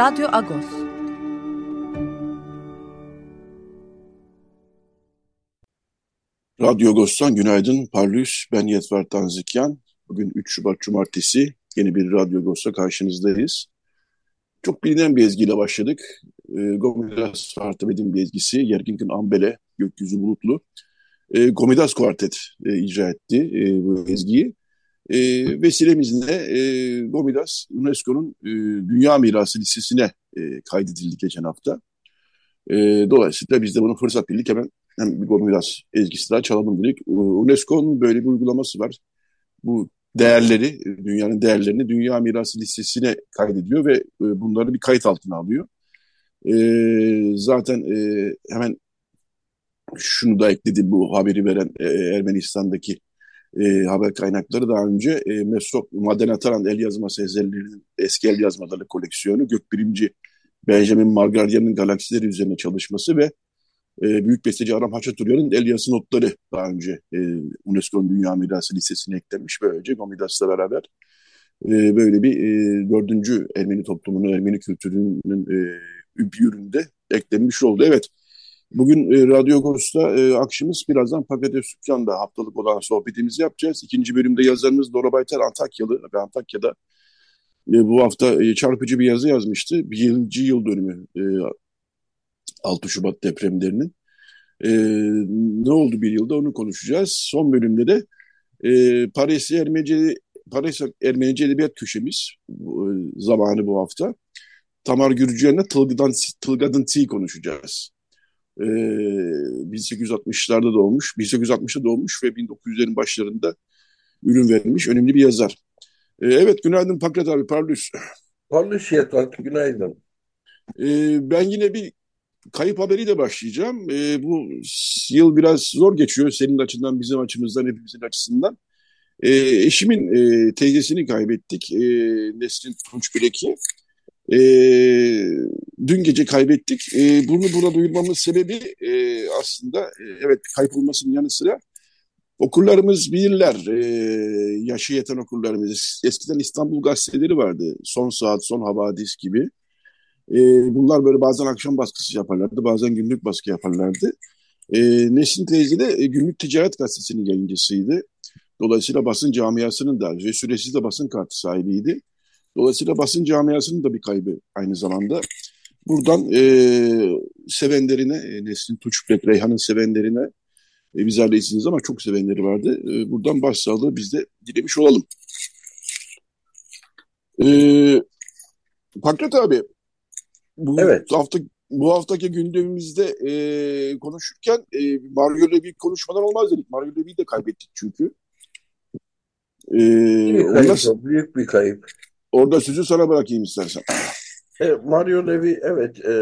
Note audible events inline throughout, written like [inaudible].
Radyo Agos. Radyo Agos'tan günaydın. Parlus, ben Yetver Tanzikyan. Bugün 3 Şubat Cumartesi. Yeni bir Radyo Agos'ta karşınızdayız. Çok bilinen bir ezgiyle başladık. E, Gomidas Fartabed'in bir ezgisi. Yergink'in Ambele, Gökyüzü Bulutlu. E, Gomidas Kuartet e, icra etti e, bu ezgiyi. E, vesilemizle e, Gomidas UNESCO'nun e, Dünya Mirası listesine e, kaydedildi geçen hafta. E, dolayısıyla biz de bunu fırsat bildik hemen hem bir Gomidas ezgisi daha çalalım dedik. UNESCO'nun böyle bir uygulaması var. Bu değerleri, dünyanın değerlerini Dünya Mirası listesine kaydediyor ve e, bunları bir kayıt altına alıyor. E, zaten e, hemen şunu da ekledi bu haberi veren e, Ermenistan'daki e, haber kaynakları daha önce e, Mesrop Maden Ataran el yazması eserlerinin eski el yazmaları koleksiyonu gökbilimci Benjamin Margarya'nın galaksileri üzerine çalışması ve e, büyük besteci Aram Haçaturya'nın el yazı notları daha önce e, UNESCO'nun Dünya Mirası listesine eklenmiş. Böylece Gomidas'la beraber e, böyle bir e, dördüncü Ermeni toplumunun, Ermeni kültürünün e, bir üründe eklenmiş oldu. Evet, Bugün e, Radyo Agos'ta e, akşamız birazdan Pagades Sükkan'da haftalık olan sohbetimizi yapacağız. İkinci bölümde yazarımız Dora Baytar Antakyalı ve Antakya'da e, bu hafta e, çarpıcı bir yazı yazmıştı. Birinci yıl dönümü e, 6 Şubat depremlerinin. E, ne oldu bir yılda onu konuşacağız. Son bölümde de e, Paris Ermenice Paris Ermenice Edebiyat Köşemiz e, zamanı bu hafta. Tamar Gürcüyen'le Tılgadan, Tılgadın Tİ konuşacağız. 1860'larda doğmuş, 1860'da doğmuş ve 1900'lerin başlarında ürün vermiş önemli bir yazar. Ee, evet, günaydın Pakrat abi, Parlus. Parlus Yetvat, günaydın. Ee, ben yine bir kayıp haberiyle başlayacağım. Ee, bu yıl biraz zor geçiyor senin açından, bizim açımızdan, hepimizin açısından. eşimin e, teyzesini kaybettik, e, Nesrin Tunç Bileki. E, dün gece kaybettik. E, bunu burada duyurmamın sebebi e, aslında e, evet kaybolmasının yanı sıra okurlarımız bilirler. E, yaşı yeten okurlarımız. Eskiden İstanbul gazeteleri vardı. Son Saat, Son Havadis gibi. E, bunlar böyle bazen akşam baskısı yaparlardı, bazen günlük baskı yaparlardı. E, Nesin teyze de e, günlük ticaret gazetesinin yayıncısıydı. Dolayısıyla basın camiasının da ve süresiz de basın kartı sahibiydi. Dolayısıyla basın camiasının da bir kaybı aynı zamanda. Buradan e, sevenlerine, e, Nesrin Tuçuplek, Reyhan'ın sevenlerine e, biz ailesiniz ama çok sevenleri vardı. E, buradan başsağlığı biz de dilemiş olalım. E, abi, bu evet. hafta bu haftaki gündemimizde e, konuşurken e, Mario Levi konuşmadan olmaz dedik. Mario Levi'yi de kaybettik çünkü. E, büyük, kayıp, büyük bir kayıp. Orada sözü sana bırakayım istersen. E, Mario Levi evet e,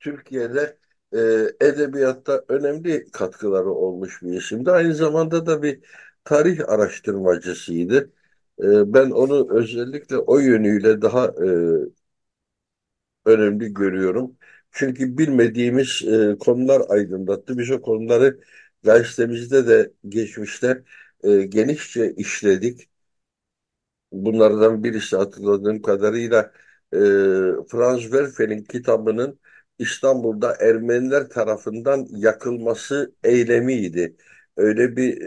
Türkiye'de e, edebiyatta önemli katkıları olmuş bir isimdi. Aynı zamanda da bir tarih araştırmacısıydı. E, ben onu özellikle o yönüyle daha e, önemli görüyorum. Çünkü bilmediğimiz e, konular aydınlattı. Biz o konuları gazetemizde de geçmişte e, genişçe işledik. Bunlardan birisi hatırladığım kadarıyla e, Franz Werfel'in kitabının İstanbul'da Ermeniler tarafından yakılması eylemiydi. Öyle bir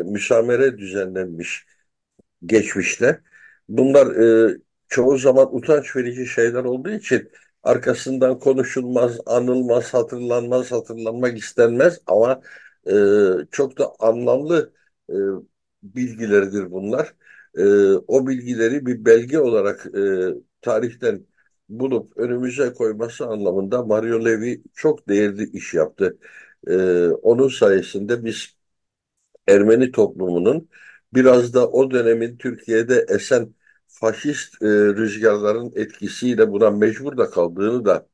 e, müsamere düzenlenmiş geçmişte. Bunlar e, çoğu zaman utanç verici şeyler olduğu için arkasından konuşulmaz, anılmaz, hatırlanmaz, hatırlanmak istenmez ama e, çok da anlamlı e, bilgilerdir bunlar e, o bilgileri bir belge olarak e, tarihten bulup önümüze koyması anlamında Mario Levi çok değerli iş yaptı. E, onun sayesinde biz Ermeni toplumunun biraz da o dönemin Türkiye'de esen faşist e, rüzgarların etkisiyle buna mecbur da kaldığını da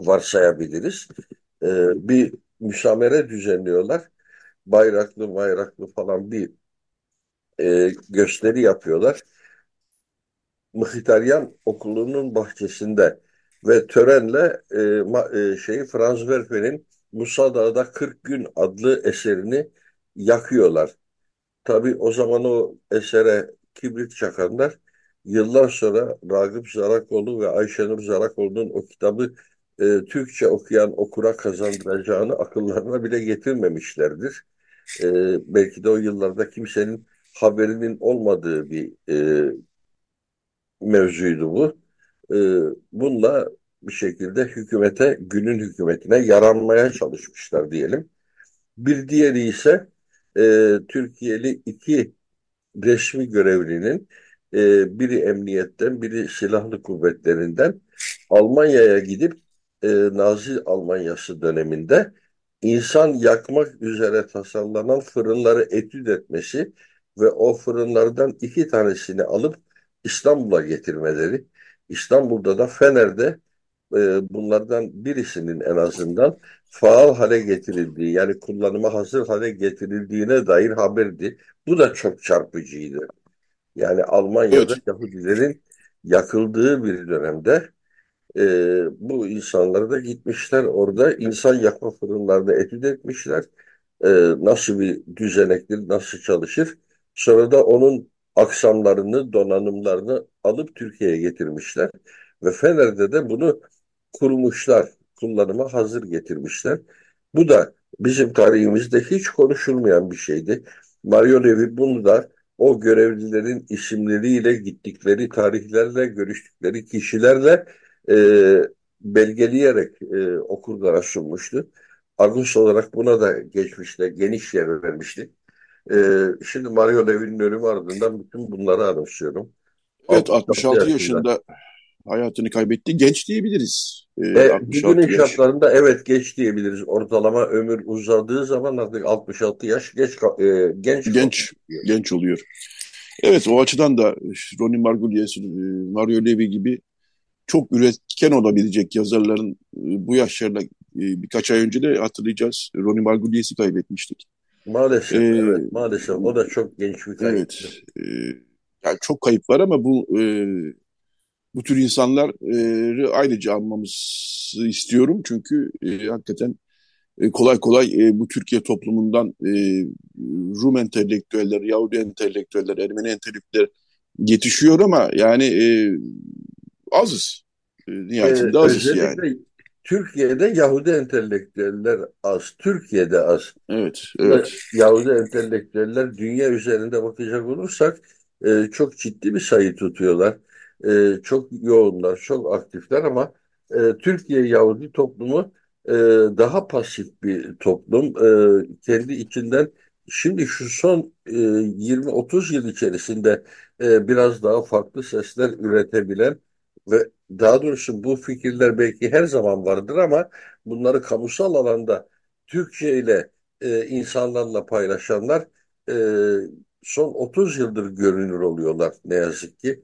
varsayabiliriz. E, bir müşamere düzenliyorlar. Bayraklı bayraklı falan bir e, gösteri yapıyorlar. Mıhitaryan Okulu'nun bahçesinde ve törenle e, ma, e, şeyi Franz Werfer'in Musa Dağı'da 40 Gün adlı eserini yakıyorlar. Tabii o zaman o esere kibrit çakanlar yıllar sonra Ragıp Zarakoğlu ve Ayşenur Zarakoğlu'nun o kitabı e, Türkçe okuyan okura kazandıracağını akıllarına bile getirmemişlerdir. E, belki de o yıllarda kimsenin haberinin olmadığı bir e, mevzuydu bu. E, bununla bir şekilde hükümete, günün hükümetine yaranmaya çalışmışlar diyelim. Bir diğeri ise e, Türkiye'li iki resmi görevlinin e, biri emniyetten, biri silahlı kuvvetlerinden Almanya'ya gidip e, Nazi Almanyası döneminde insan yakmak üzere tasarlanan fırınları etüt etmesi ve o fırınlardan iki tanesini alıp İstanbul'a getirmeleri. İstanbul'da da Fener'de e, bunlardan birisinin en azından faal hale getirildiği yani kullanıma hazır hale getirildiğine dair haberdi. Bu da çok çarpıcıydı. Yani Almanya'da Evet. Yahudilerin yakıldığı bir dönemde e, bu insanlar da gitmişler orada insan yakma fırınlarında etüt etmişler. E, nasıl bir düzenektir, nasıl çalışır. Sonra da onun aksamlarını, donanımlarını alıp Türkiye'ye getirmişler. Ve Fener'de de bunu kurmuşlar, kullanıma hazır getirmişler. Bu da bizim tarihimizde hiç konuşulmayan bir şeydi. Mario Levi bunu da o görevlilerin isimleriyle gittikleri tarihlerle, görüştükleri kişilerle e, belgeleyerek e, okurlara sunmuştu. Argus olarak buna da geçmişte geniş yer vermişti. E, şimdi Mario Levi'nin ölümü ardından bütün bunları anımsıyorum. Evet 66 66 yaşında. yaşında hayatını kaybetti. Genç diyebiliriz. Ee, E, 66 bugünün yaş. şartlarında evet geç diyebiliriz. Ortalama ömür uzadığı zaman artık 66 yaş geç e, genç Genç, kalıyor. genç oluyor. Evet o açıdan da Ronnie Margulies, e, Mario Levi gibi çok üretken olabilecek yazarların e, bu yaşlarında e, birkaç ay önce de hatırlayacağız. Ronnie Margulies'i kaybetmiştik. Maalesef Ee, evet maalesef o da çok genç bir kayıp. Evet. e, yani çok kayıp var ama bu e, bu tür insanları ayrıca anmamızı istiyorum. Çünkü e, hakikaten e, kolay kolay e, bu Türkiye toplumundan e, Rum entelektüeller, Yahudi entelektüeller, Ermeni entelektüeller yetişiyor ama yani e, azız. E, Ee, nihayetinde azız yani. Türkiye'de Yahudi entelektüeller az. Türkiye'de az. Evet, evet. Yahudi entelektüeller dünya üzerinde bakacak olursak e, çok ciddi bir sayı tutuyorlar. E, çok yoğunlar, çok aktifler ama e, Türkiye Yahudi toplumu e, daha pasif bir toplum. E, kendi içinden şimdi şu son e, 20-30 yıl içerisinde e, biraz daha farklı sesler üretebilen ve daha doğrusu bu fikirler belki her zaman vardır ama bunları kamusal alanda Türkçe ile e, insanlarla paylaşanlar e, son 30 yıldır görünür oluyorlar ne yazık ki.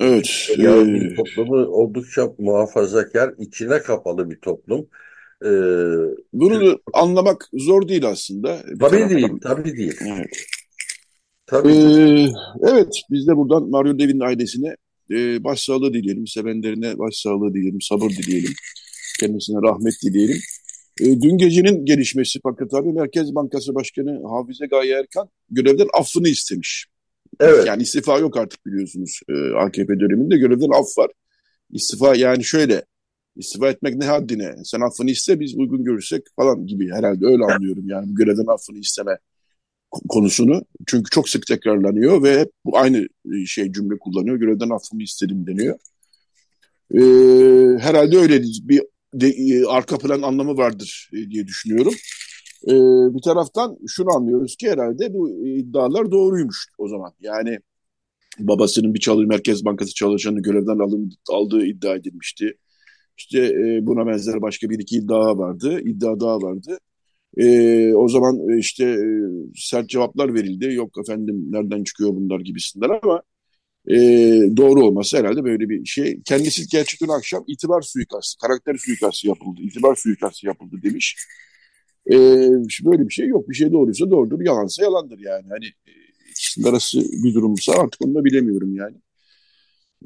Evet. e, Yahudi toplumu oldukça muhafazakar, içine kapalı bir toplum. E, bunu da anlamak zor değil aslında. Bir tabii taraftan. değil, tabii değil. Evet. Tabii. Ee, evet, biz de buradan Mario Levi'nin ailesine e, başsağlığı dileyelim, sevenlerine başsağlığı dileyelim, sabır dileyelim, kendisine rahmet dileyelim. E, dün gecenin gelişmesi fakat abi Merkez Bankası Başkanı Hafize Gaye Erkan görevden affını istemiş. Evet. Yani istifa yok artık biliyorsunuz e, AKP döneminde görevden af var. İstifa yani şöyle, istifa etmek ne haddine, sen affını iste biz uygun görürsek falan gibi herhalde öyle anlıyorum yani görevden affını isteme konusunu. Çünkü çok sık tekrarlanıyor ve hep bu aynı şey cümle kullanıyor. Görevden affımı istedim deniyor. Ee, herhalde öyle bir de, e, arka plan anlamı vardır e, diye düşünüyorum. Ee, bir taraftan şunu anlıyoruz ki herhalde bu iddialar doğruymuş o zaman. Yani babasının bir çalı Merkez Bankası çalışanı görevden alın, aldığı iddia edilmişti. İşte e, buna benzer başka bir iki iddia vardı, iddia daha vardı. E, o zaman e, işte e, sert cevaplar verildi. Yok efendim nereden çıkıyor bunlar gibisinden ama e, doğru olması herhalde böyle bir şey. Kendisi gerçekten akşam itibar suikastı, karakter suikastı yapıldı, itibar suikastı yapıldı demiş. E, böyle bir şey yok. Bir şey doğruysa doğrudur, yalansa yalandır yani. Hani e, ikisinin arası bir durumsa artık onu da bilemiyorum yani.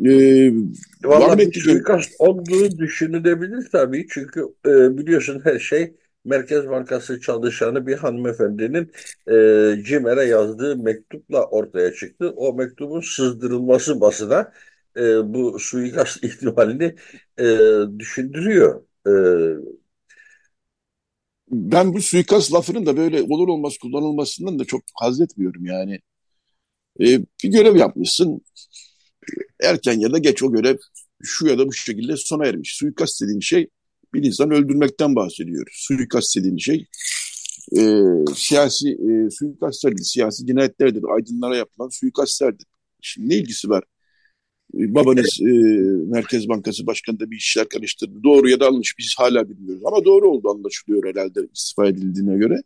Ee, Valla bir suikast olduğu düşünülebilir tabii. Çünkü e, biliyorsun her şey Merkez Bankası çalışanı bir hanımefendinin e, CİMER'e yazdığı mektupla ortaya çıktı. O mektubun sızdırılması basına e, bu suikast [laughs] ihtimalini e, düşündürüyor. E, ben bu suikast lafının da böyle olur olmaz kullanılmasından da çok haz etmiyorum yani. E, bir görev yapmışsın. Erken ya da geç o görev şu ya da bu şekilde sona ermiş. Suikast dediğin şey bir insan öldürmekten bahsediyoruz. Suikast dediğin şey e, siyasi e, suikastlerdir, siyasi cinayetlerdir, aydınlara yapılan suikastlerdir. Şimdi ne ilgisi var? E, babanız e, Merkez Bankası Başkanı'nda bir işler karıştırdı. Doğru ya da yanlış biz hala bilmiyoruz. Ama doğru oldu anlaşılıyor herhalde istifa edildiğine göre.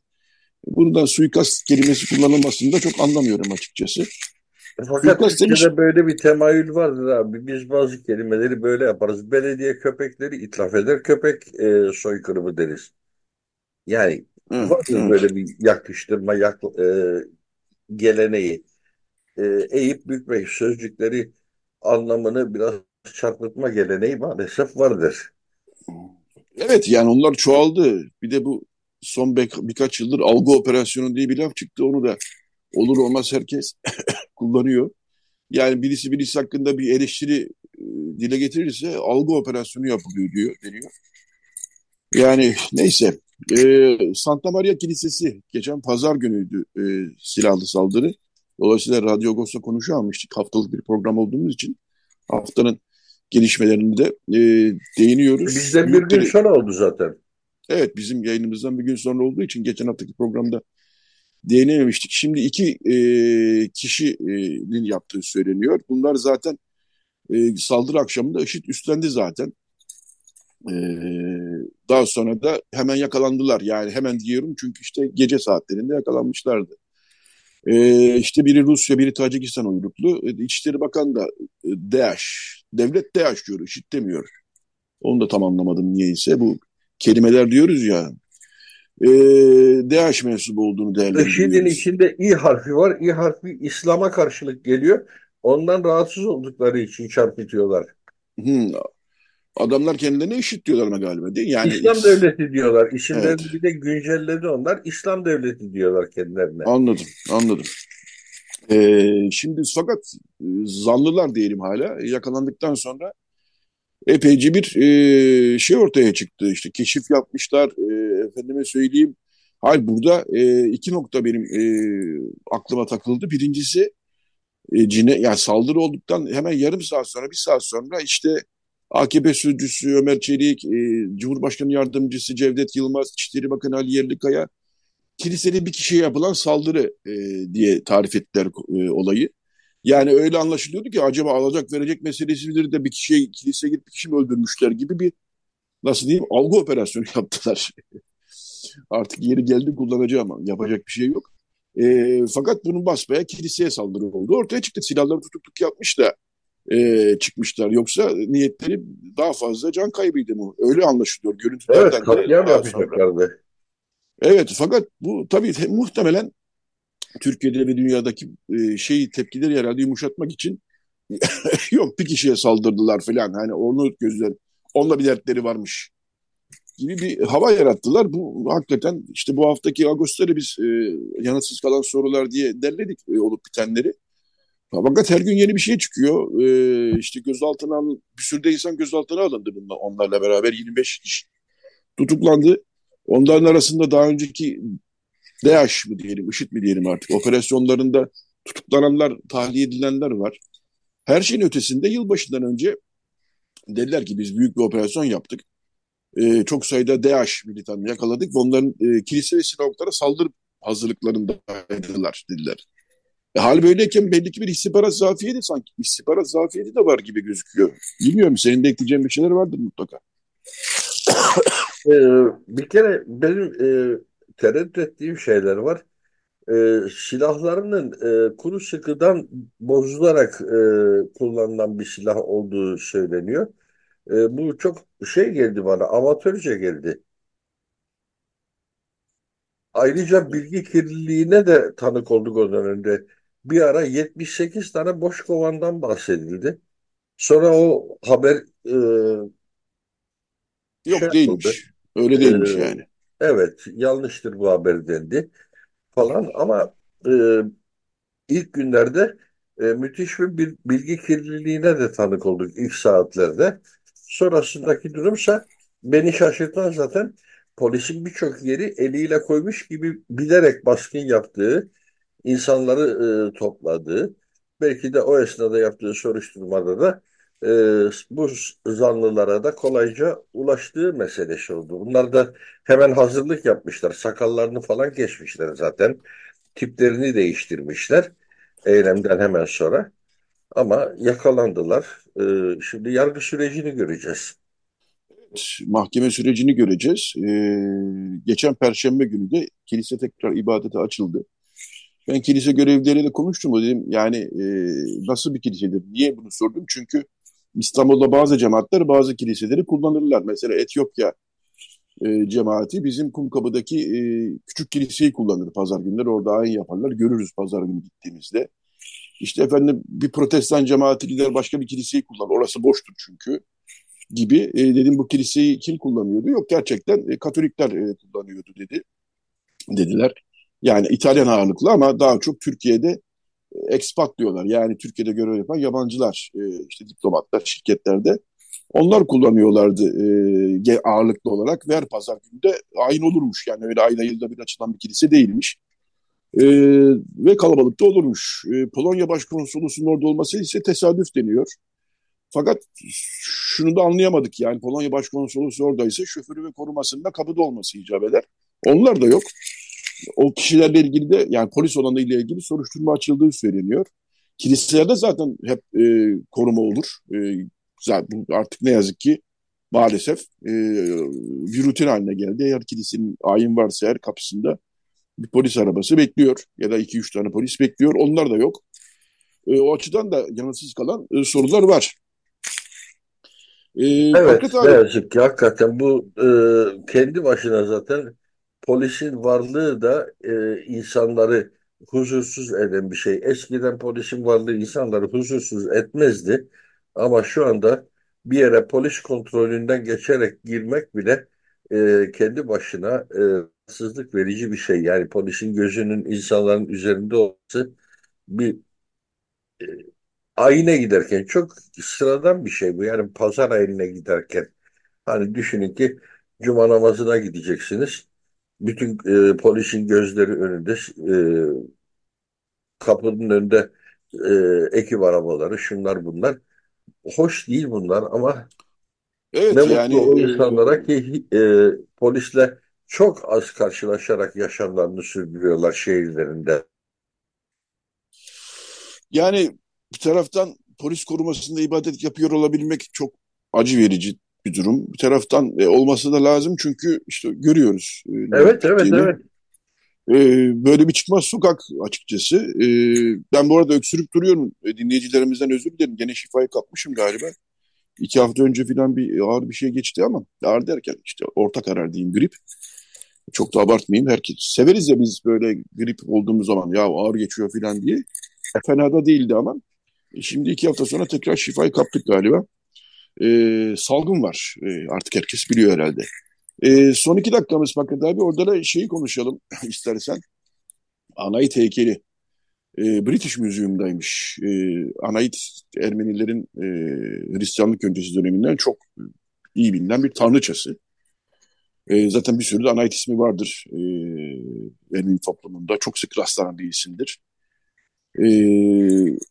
Bundan suikast kelimesi kullanılmasını da çok anlamıyorum açıkçası. Fakat Türkiye'de böyle bir temayül vardır abi. Biz bazı kelimeleri böyle yaparız. Belediye köpekleri itlaf eder, köpek e, soykırımı deriz. Yani hı, vardır böyle bir yakıştırma yak, e, geleneği. E, eğip bükmek sözcükleri anlamını biraz çarpıtma geleneği maalesef vardır. Evet yani onlar çoğaldı. Bir de bu son bir, birkaç yıldır algı operasyonu diye bir laf çıktı. Onu da olur olmaz herkes [coughs] kullanıyor. Yani birisi birisi hakkında bir eleştiri e, dile getirirse algı operasyonu yapılıyor diyor deniyor. Yani neyse e, Santa Maria Kilisesi geçen pazar günüydü e, silahlı saldırı. Dolayısıyla Radyo Agos'ta konuşamamıştık haftalık bir program olduğumuz için. Haftanın gelişmelerini de e, değiniyoruz. Bizden bir gün sonra oldu zaten. Evet bizim yayınımızdan bir gün sonra olduğu için geçen haftaki programda değinememiştik. Şimdi iki e, kişinin yaptığı söyleniyor. Bunlar zaten e, saldırı akşamında IŞİD üstlendi zaten. E, daha sonra da hemen yakalandılar. Yani hemen diyorum çünkü işte gece saatlerinde yakalanmışlardı. E, işte biri Rusya, biri Tacikistan uyruklu. E, İçişleri Bakan da e, devlet DAEŞ diyor, IŞİD demiyor. Onu da tam anlamadım niyeyse. Bu kelimeler diyoruz ya e, DH mensubu olduğunu değerlendiriyoruz. IŞİD'in içinde İ harfi var. İ harfi İslam'a karşılık geliyor. Ondan rahatsız oldukları için çarpıtıyorlar. Hmm. Adamlar kendilerine IŞİD diyorlar ama galiba değil Yani İslam devleti diyorlar. İsimlerini evet. bir de güncelledi onlar. İslam devleti diyorlar kendilerine. Anladım, anladım. Ee, şimdi fakat e, zanlılar diyelim hala yakalandıktan sonra epeyce bir e, şey ortaya çıktı. İşte keşif yapmışlar. E, efendime söyleyeyim. Hayır burada e, iki nokta benim e, aklıma takıldı. Birincisi e, cine, yani saldırı olduktan hemen yarım saat sonra, bir saat sonra işte AKP sözcüsü Ömer Çelik, e, Cumhurbaşkanı Yardımcısı Cevdet Yılmaz, İçişleri Bakanı Ali Yerlikaya kilisenin bir kişiye yapılan saldırı e, diye tarif ettiler e, olayı. Yani öyle anlaşılıyordu ki acaba alacak verecek meselesi midir de bir kişiye kiliseye gidip bir kişi mi öldürmüşler gibi bir nasıl diyeyim algı operasyonu [laughs] yaptılar. Artık yeri geldi kullanacağım ama yapacak bir şey yok. E, fakat bunun basbaya kiliseye saldırı oldu. Ortaya çıktı silahları tutukluk yapmış da e, çıkmışlar. Yoksa niyetleri daha fazla can kaybıydı mı? Öyle anlaşılıyor görüntülerden. Evet katliam yapacaklardı. Evet fakat bu tabii muhtemelen Türkiye'de ve dünyadaki e, şeyi tepkileri herhalde yumuşatmak için [laughs] yok bir kişiye saldırdılar falan. Hani onu gözler onunla bir dertleri varmış gibi bir hava yarattılar. Bu hakikaten işte bu haftaki Ağustos'ları biz e, yanıtsız kalan sorular diye derledik e, olup bitenleri. Fakat her gün yeni bir şey çıkıyor. E, işte gözaltına alın, bir sürü de insan gözaltına alındı bunlar, onlarla beraber 25 kişi tutuklandı. Onların arasında daha önceki DAEŞ mi diyelim, IŞİD mi diyelim artık operasyonlarında tutuklananlar, tahliye edilenler var. Her şeyin ötesinde yılbaşından önce dediler ki biz büyük bir operasyon yaptık. Ee, çok sayıda DAEŞ militanını yakaladık. Onların e, kilise ve sinagoglara saldırı hazırlıklarındaydılar dediler. E, hal böyleyken belli ki bir istihbarat zafiyeti sanki. İstihbarat zafiyeti de var gibi gözüküyor. Bilmiyorum senin de ekleyeceğin bir şeyler vardır mutlaka. ee, bir kere benim e, tereddüt ettiğim şeyler var. E, silahlarının e, kuru sıkıdan bozularak e, kullanılan bir silah olduğu söyleniyor. E, bu çok şey geldi bana, amatörce geldi. Ayrıca bilgi kirliliğine de tanık olduk o dönemde. Bir ara 78 tane boş kovandan bahsedildi. Sonra o haber e, Yok şey değilmiş. Öyle E, değilmiş yani. Evet, yanlıştır bu haber dendi falan ama e, ilk günlerde e, müthiş bir bil- bilgi kirliliğine de tanık olduk ilk saatlerde. Sonrasındaki durumsa beni şaşırtan zaten polisin birçok yeri eliyle koymuş gibi bilerek baskın yaptığı, insanları e, topladığı, belki de o esnada yaptığı soruşturmada da e, bu zanlılara da kolayca ulaştığı meselesi oldu. Bunlar da hemen hazırlık yapmışlar. Sakallarını falan kesmişler zaten. Tiplerini değiştirmişler eylemden hemen sonra. Ama yakalandılar. Ee, şimdi yargı sürecini göreceğiz. Mahkeme sürecini göreceğiz. Ee, geçen Perşembe günü de kilise tekrar ibadete açıldı. Ben kilise görevlileriyle konuştum. Dedim yani e, nasıl bir kilisedir? Niye bunu sordum? Çünkü İstanbul'da bazı cemaatler bazı kiliseleri kullanırlar. Mesela Etiyopya e, cemaati bizim Kumkapı'daki e, küçük kiliseyi kullanır pazar günleri. Orada ayin yaparlar. Görürüz pazar günü gittiğimizde. İşte efendim bir protestan cemaati gider başka bir kiliseyi kullanır. Orası boştur çünkü gibi. E, dedim bu kiliseyi kim kullanıyordu? Yok gerçekten e, Katolikler e, kullanıyordu dedi. Dediler. Yani İtalyan ağırlıklı ama daha çok Türkiye'de e, expat diyorlar. Yani Türkiye'de görev yapan yabancılar, e, işte diplomatlar, şirketlerde. Onlar kullanıyorlardı e, ağırlıklı olarak ve her pazar günü de ayin olurmuş. Yani öyle ayda yılda bir açılan bir kilise değilmiş. E, ve kalabalıkta olurmuş. E, Polonya Başkonsolosu'nun orada olması ise tesadüf deniyor. Fakat şunu da anlayamadık yani Polonya Başkonsolosu oradaysa şoförü ve korumasında kapıda olması icap eder. Onlar da yok. O kişilerle ilgili de yani polis olanı ile ilgili soruşturma açıldığı söyleniyor. Kiliselerde zaten hep e, koruma olur. E, zaten artık ne yazık ki maalesef e, bir rutin haline geldi. Eğer kilisenin ayin varsa her kapısında bir polis arabası bekliyor ya da iki üç tane polis bekliyor. Onlar da yok. E, o açıdan da yanıtsız kalan e, sorular var. E, evet, ne yazık ki hakikaten bu e, kendi başına zaten polisin varlığı da e, insanları huzursuz eden bir şey. Eskiden polisin varlığı insanları huzursuz etmezdi. Ama şu anda bir yere polis kontrolünden geçerek girmek bile e, kendi başına e, rahatsızlık verici bir şey. Yani polisin gözünün insanların üzerinde olması bir e, ayine giderken çok sıradan bir şey bu. Yani pazar ayine giderken hani düşünün ki cuma namazına gideceksiniz. Bütün e, polisin gözleri önünde e, kapının önünde e, ekip arabaları şunlar bunlar. Hoş değil bunlar ama Evet ne yani mutlu o e, insanlara ki e, polisle çok az karşılaşarak yaşamlarını sürdürüyorlar şehirlerinde. yani bir taraftan polis korumasında ibadet yapıyor olabilmek çok acı verici bir durum. Bir taraftan e, olması da lazım çünkü işte görüyoruz e, Evet, evet, evet. E, böyle bir çıkmaz sokak açıkçası. E, ben bu arada öksürüp duruyorum. E, dinleyicilerimizden özür dilerim. Gene şifayı kapmışım galiba. İki hafta önce falan bir ağır bir şey geçti ama ağır derken işte orta karar diyeyim grip. Çok da abartmayayım. Herkes severiz ya biz böyle grip olduğumuz zaman ya ağır geçiyor falan diye. Fena da değildi ama. E, Şimdi iki hafta sonra tekrar şifayı kaptık galiba. E, salgın var. E, artık herkes biliyor herhalde. E, son iki dakikamız Fakat abi orada da şeyi konuşalım [laughs] istersen. Anait heykeli. E, British Museum'daymış. E, Anait Ermenilerin e, Hristiyanlık öncesi döneminden çok iyi bilinen bir tanrıçası. E, zaten bir sürü de Anait ismi vardır e, Ermeni toplumunda. Çok sık rastlanan bir isimdir. E,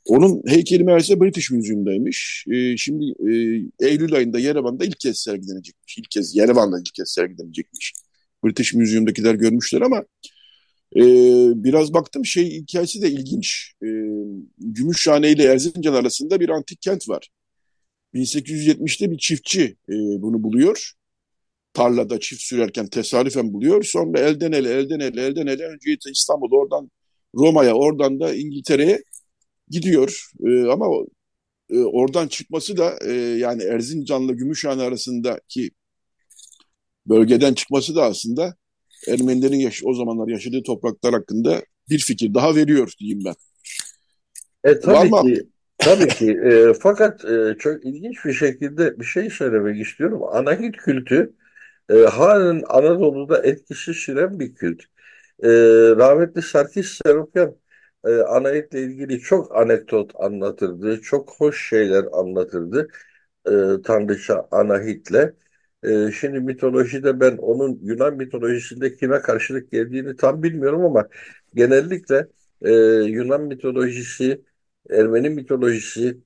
onun heykeli meğerse British Museum'daymış. E, şimdi e, Eylül ayında Yerevan'da ilk kez sergilenecekmiş. İlk kez Yerevan'da ilk kez sergilenecekmiş. British Museum'dakiler görmüşler ama e, biraz baktım şey hikayesi de ilginç. E, Gümüşhane ile Erzincan arasında bir antik kent var. 1870'te bir çiftçi e, bunu buluyor. tarlada çift sürerken tesadüfen buluyor. Sonra elden ele, elden ele, elden ele önce İstanbul, oradan Roma'ya, oradan da İngiltere'ye gidiyor. E, ama e, oradan çıkması da e, yani Erzincan'la Gümüşhane arasındaki bölgeden çıkması da aslında Ermenilerin yaş o zamanlar yaşadığı topraklar hakkında bir fikir daha veriyor diyeyim ben. E, tabii Var ki, tabii ki. E, fakat e, çok ilginç bir şekilde bir şey söylemek istiyorum. Anahit kültü e, halen Anadolu'da etkisi süren bir kült. E, rahmetli Sarkis Seropyan e, Anait'le ilgili çok anekdot anlatırdı, çok hoş şeyler anlatırdı e, Tanrıça Anahit'le. E, şimdi mitolojide ben onun Yunan mitolojisinde kime karşılık geldiğini tam bilmiyorum ama genellikle e, Yunan mitolojisi, Ermeni mitolojisi,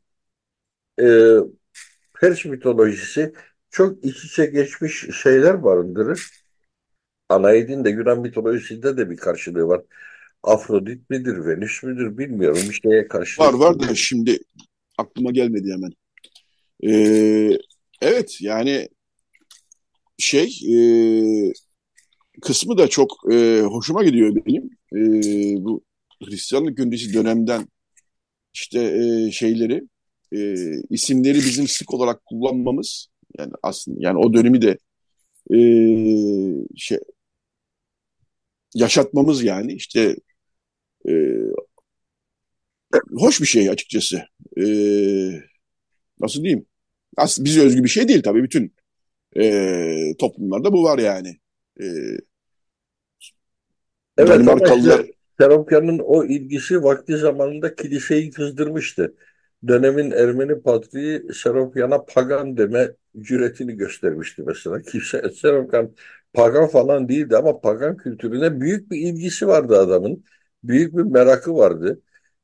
e, Pers mitolojisi çok iç içe geçmiş şeyler barındırır. Anaid'in de Yunan mitolojisinde de bir karşılığı var. Afrodit midir, Venüs müdür bilmiyorum. Bir şeye karşı. Var var da şimdi aklıma gelmedi hemen. Ee, evet yani şey e, kısmı da çok e, hoşuma gidiyor benim. E, bu Hristiyanlık öncesi dönemden işte e, şeyleri e, isimleri bizim sık olarak kullanmamız yani aslında yani o dönemi de e, şey yaşatmamız yani işte e, hoş bir şey açıkçası. E, nasıl diyeyim? Aslında bize özgü bir şey değil tabii. Bütün e, toplumlarda bu var yani. E, evet Danimarkalılar... ama Seropyan'ın o ilgisi vakti zamanında kiliseyi kızdırmıştı. Dönemin Ermeni patriği Seropyan'a pagan deme cüretini göstermişti mesela. Kimse Seropyan pagan falan değildi ama pagan kültürüne büyük bir ilgisi vardı adamın büyük bir merakı vardı.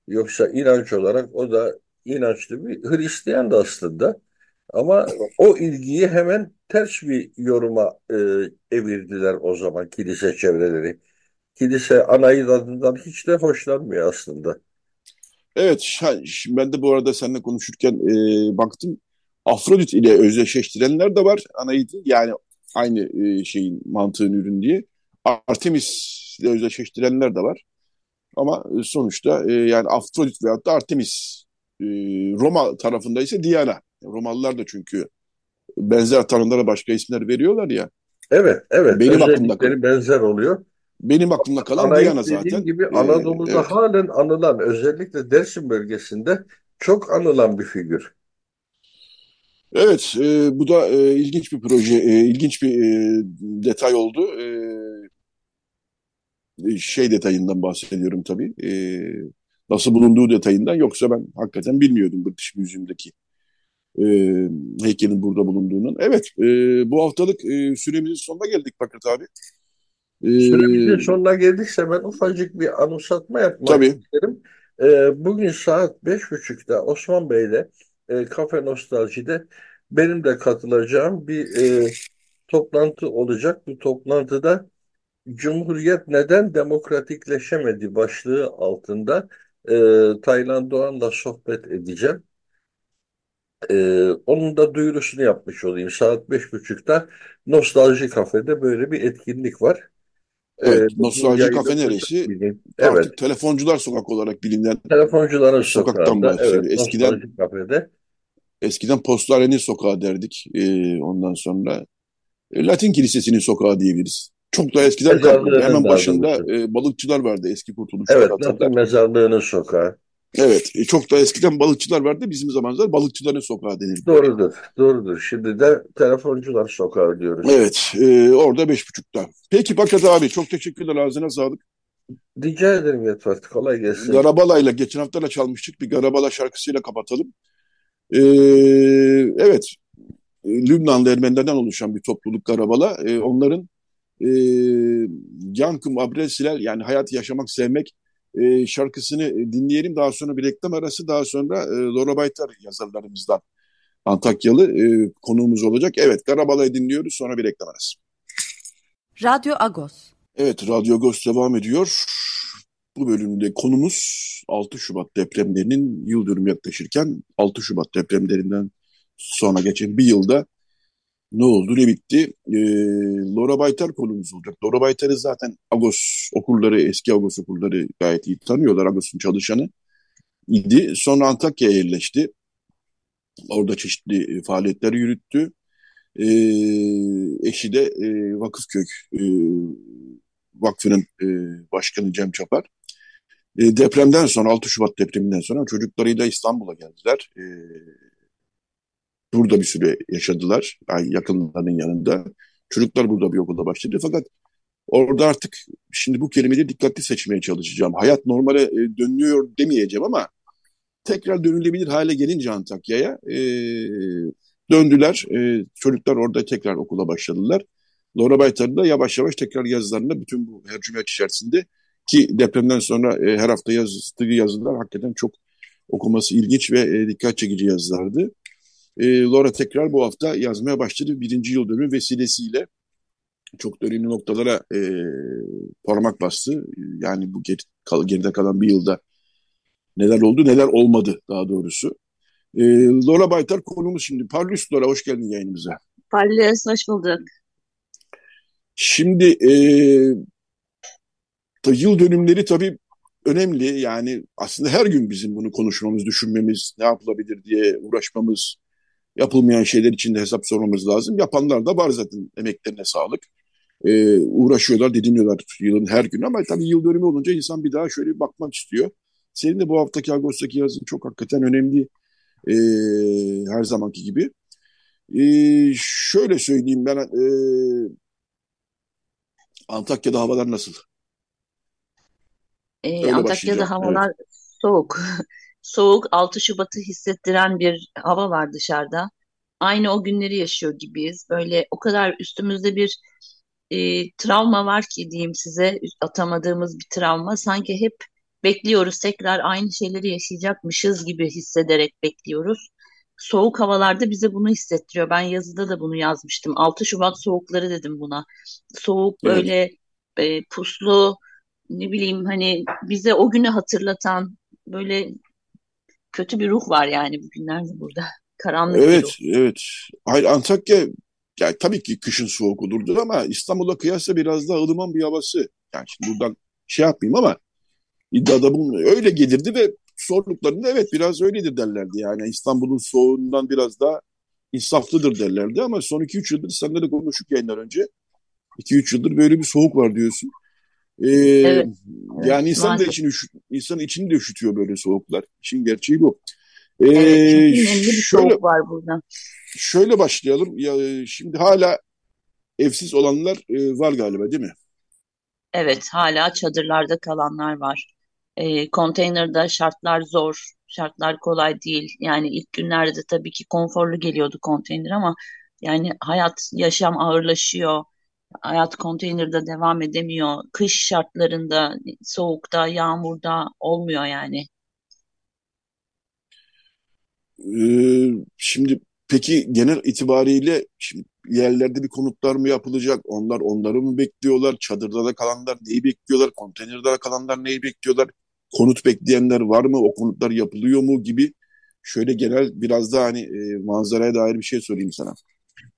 Yoksa inanç olarak o da inançlı bir Hristiyan da aslında. Ama o ilgiyi hemen ters bir yoruma e, evirdiler o zaman kilise çevreleri. Kilise Anayid adından hiç de hoşlanmıyor aslında. Evet, şimdi ben de bu arada seninle konuşurken e, baktım. Afrodit ile özdeşleştirenler de var Anaid'i. Yani aynı e, şeyin mantığın ürün diye. Artemis ile özdeşleştirenler de var. Ama e, sonuçta e, yani Afrodit veyahut da Artemis e, Roma tarafında ise Diana. Romalılar da çünkü benzer tanrılara başka isimler veriyorlar ya. Evet, evet. Benim aklımda kalan, benzer oluyor. Benim aklımda kalan Anayip Diana zaten. gibi Anadolu'da ee, evet. halen anılan özellikle Dersim bölgesinde çok anılan bir figür. Evet, e, bu da e, ilginç bir proje, e, ilginç bir e, detay oldu. E, e, şey detayından bahsediyorum tabii. E, nasıl bulunduğu detayından yoksa ben hakikaten bilmiyordum British Museum'daki e, heykelin burada bulunduğunun. Evet, e, bu haftalık e, süremizin sonuna geldik Fakat abi. E, süremizin sonuna geldikse ben ufacık bir anımsatma yapmak tabii. isterim. E, bugün saat beş buçukta Osman Bey'le e, Kafe Nostalji'de benim de katılacağım bir e, toplantı olacak. Bu toplantıda Cumhuriyet neden demokratikleşemedi başlığı altında e, Taylan Doğan'la sohbet edeceğim. E, onun da duyurusunu yapmış olayım. Saat beş buçukta Nostalji Kafe'de böyle bir etkinlik var. E, evet, ee, Nostalji Kafe neresi? Evet. Telefoncular Sokak olarak bilinen Telefoncuların sokaktan bahsediyor. Evet, eskiden Kafe'de. Eskiden Postarenin Sokağı derdik. E, ondan sonra e, Latin Kilisesi'nin sokağı diyebiliriz. Çok da eskiden kalmadı. Hemen başında e, balıkçılar vardı eski kurtuluş. Evet, Latin mezarlığının sokağı. Evet, e, çok da eskiden balıkçılar vardı. Bizim zamanımızda balıkçıların sokağı denildi. Doğrudur, doğrudur. Şimdi de telefoncular sokağı diyoruz. Evet, e, orada beş buçukta. Peki Bakat abi, çok teşekkürler. Ağzına sağlık. Rica ederim Yetvat, kolay gelsin. Garabala'yla, geçen hafta da çalmıştık. Bir Garabala şarkısıyla kapatalım. Ee, evet, Lübnanlı Ermenilerden oluşan bir topluluk Garabala. Ee, onların e, Yankım Abresilel yani hayat yaşamak sevmek e, şarkısını dinleyelim. Daha sonra bir reklam arası daha sonra e, Laura Baytar yazarlarımızdan Antakyalı e, konuğumuz olacak. Evet Karabala'yı dinliyoruz sonra bir reklam arası. Radyo Agos. Evet Radyo Agos devam ediyor. Bu bölümde konumuz 6 Şubat depremlerinin yıl dönümü yaklaşırken 6 Şubat depremlerinden sonra geçen bir yılda ne oldu ne bitti? E, Laura Baytar konumuz olacak. Laura Baytar'ı zaten Agos okulları, eski Agos okulları gayet iyi tanıyorlar. Agos'un çalışanı idi. Sonra Antakya'ya yerleşti. Orada çeşitli faaliyetler yürüttü. E, eşi de e, Vakıfköy e, Vakfı'nın e, başkanı Cem Çapar. E, depremden sonra 6 Şubat depreminden sonra çocuklarıyla İstanbul'a geldiler. E, burada bir süre yaşadılar. Yani yakınlarının yanında. Çocuklar burada bir okulda başladı. Fakat orada artık şimdi bu kelimeleri dikkatli seçmeye çalışacağım. Hayat normale e, dönüyor demeyeceğim ama tekrar dönülebilir hale gelince Antakya'ya e, döndüler. E, çocuklar orada tekrar okula başladılar. Laura Baytar'ın da yavaş yavaş tekrar yazılarında bütün bu hercümet içerisinde ki depremden sonra e, her hafta yazdığı yazılar hakikaten çok okuması ilginç ve e, dikkat çekici yazılardı. E, Laura tekrar bu hafta yazmaya başladı. Birinci yıl dönümü vesilesiyle çok önemli noktalara e, parmak bastı. Yani bu geri, kal, geride kalan bir yılda neler oldu neler olmadı daha doğrusu. E, Laura Baytar konumuz şimdi. Parlus Laura hoş geldin yayınımıza. Parlus hoş bulduk. Şimdi e, yıl dönümleri tabii önemli. Yani aslında her gün bizim bunu konuşmamız, düşünmemiz, ne yapılabilir diye uğraşmamız, yapılmayan şeyler için de hesap sormamız lazım. Yapanlar da var zaten emeklerine sağlık. Ee, uğraşıyorlar, didiniyorlar yılın her gün ama tabii yıl dönümü olunca insan bir daha şöyle bir bakmak istiyor. Senin de bu haftaki Ağustos'taki yazın çok hakikaten önemli e, her zamanki gibi. E, şöyle söyleyeyim ben e, Antakya'da havalar nasıl? Ee, Antakya'da havalar evet. soğuk. Soğuk 6 Şubat'ı hissettiren bir hava var dışarıda. Aynı o günleri yaşıyor gibiyiz. Böyle o kadar üstümüzde bir e, travma var ki diyeyim size atamadığımız bir travma. Sanki hep bekliyoruz tekrar aynı şeyleri yaşayacakmışız gibi hissederek bekliyoruz. Soğuk havalarda bize bunu hissettiriyor. Ben yazıda da bunu yazmıştım. 6 Şubat soğukları dedim buna. Soğuk evet. böyle e, puslu ne bileyim hani bize o günü hatırlatan böyle kötü bir ruh var yani bugünlerde burada. Karanlık evet, bir ruh. Evet, Hayır Antakya yani tabii ki kışın soğuk olurdu ama İstanbul'a kıyasla biraz daha ılıman bir havası. Yani şimdi buradan şey yapmayayım ama iddiada bunun öyle gelirdi ve soruluklarında evet biraz öyledir derlerdi. Yani İstanbul'un soğuğundan biraz daha insaflıdır derlerdi ama son 2-3 yıldır seninle de konuştuk yayınlar önce. 2-3 yıldır böyle bir soğuk var diyorsun. Ee, evet. Yani insan da için insan içini de üşütüyor böyle soğuklar. İşin gerçeği bu. Ee, evet, çünkü bir şöyle, soğuk var burada. Şöyle başlayalım. Ya, şimdi hala evsiz olanlar e, var galiba değil mi? Evet, hala çadırlarda kalanlar var. E, konteynerde şartlar zor, şartlar kolay değil. Yani ilk günlerde tabii ki konforlu geliyordu konteyner ama yani hayat, yaşam ağırlaşıyor hayat konteynerde devam edemiyor. Kış şartlarında, soğukta, yağmurda olmuyor yani. Ee, şimdi peki genel itibariyle şimdi yerlerde bir konutlar mı yapılacak? Onlar onları mı bekliyorlar? Çadırda da kalanlar neyi bekliyorlar? Konteynerde de kalanlar neyi bekliyorlar? Konut bekleyenler var mı? O konutlar yapılıyor mu gibi şöyle genel biraz daha hani e, manzaraya dair bir şey sorayım sana.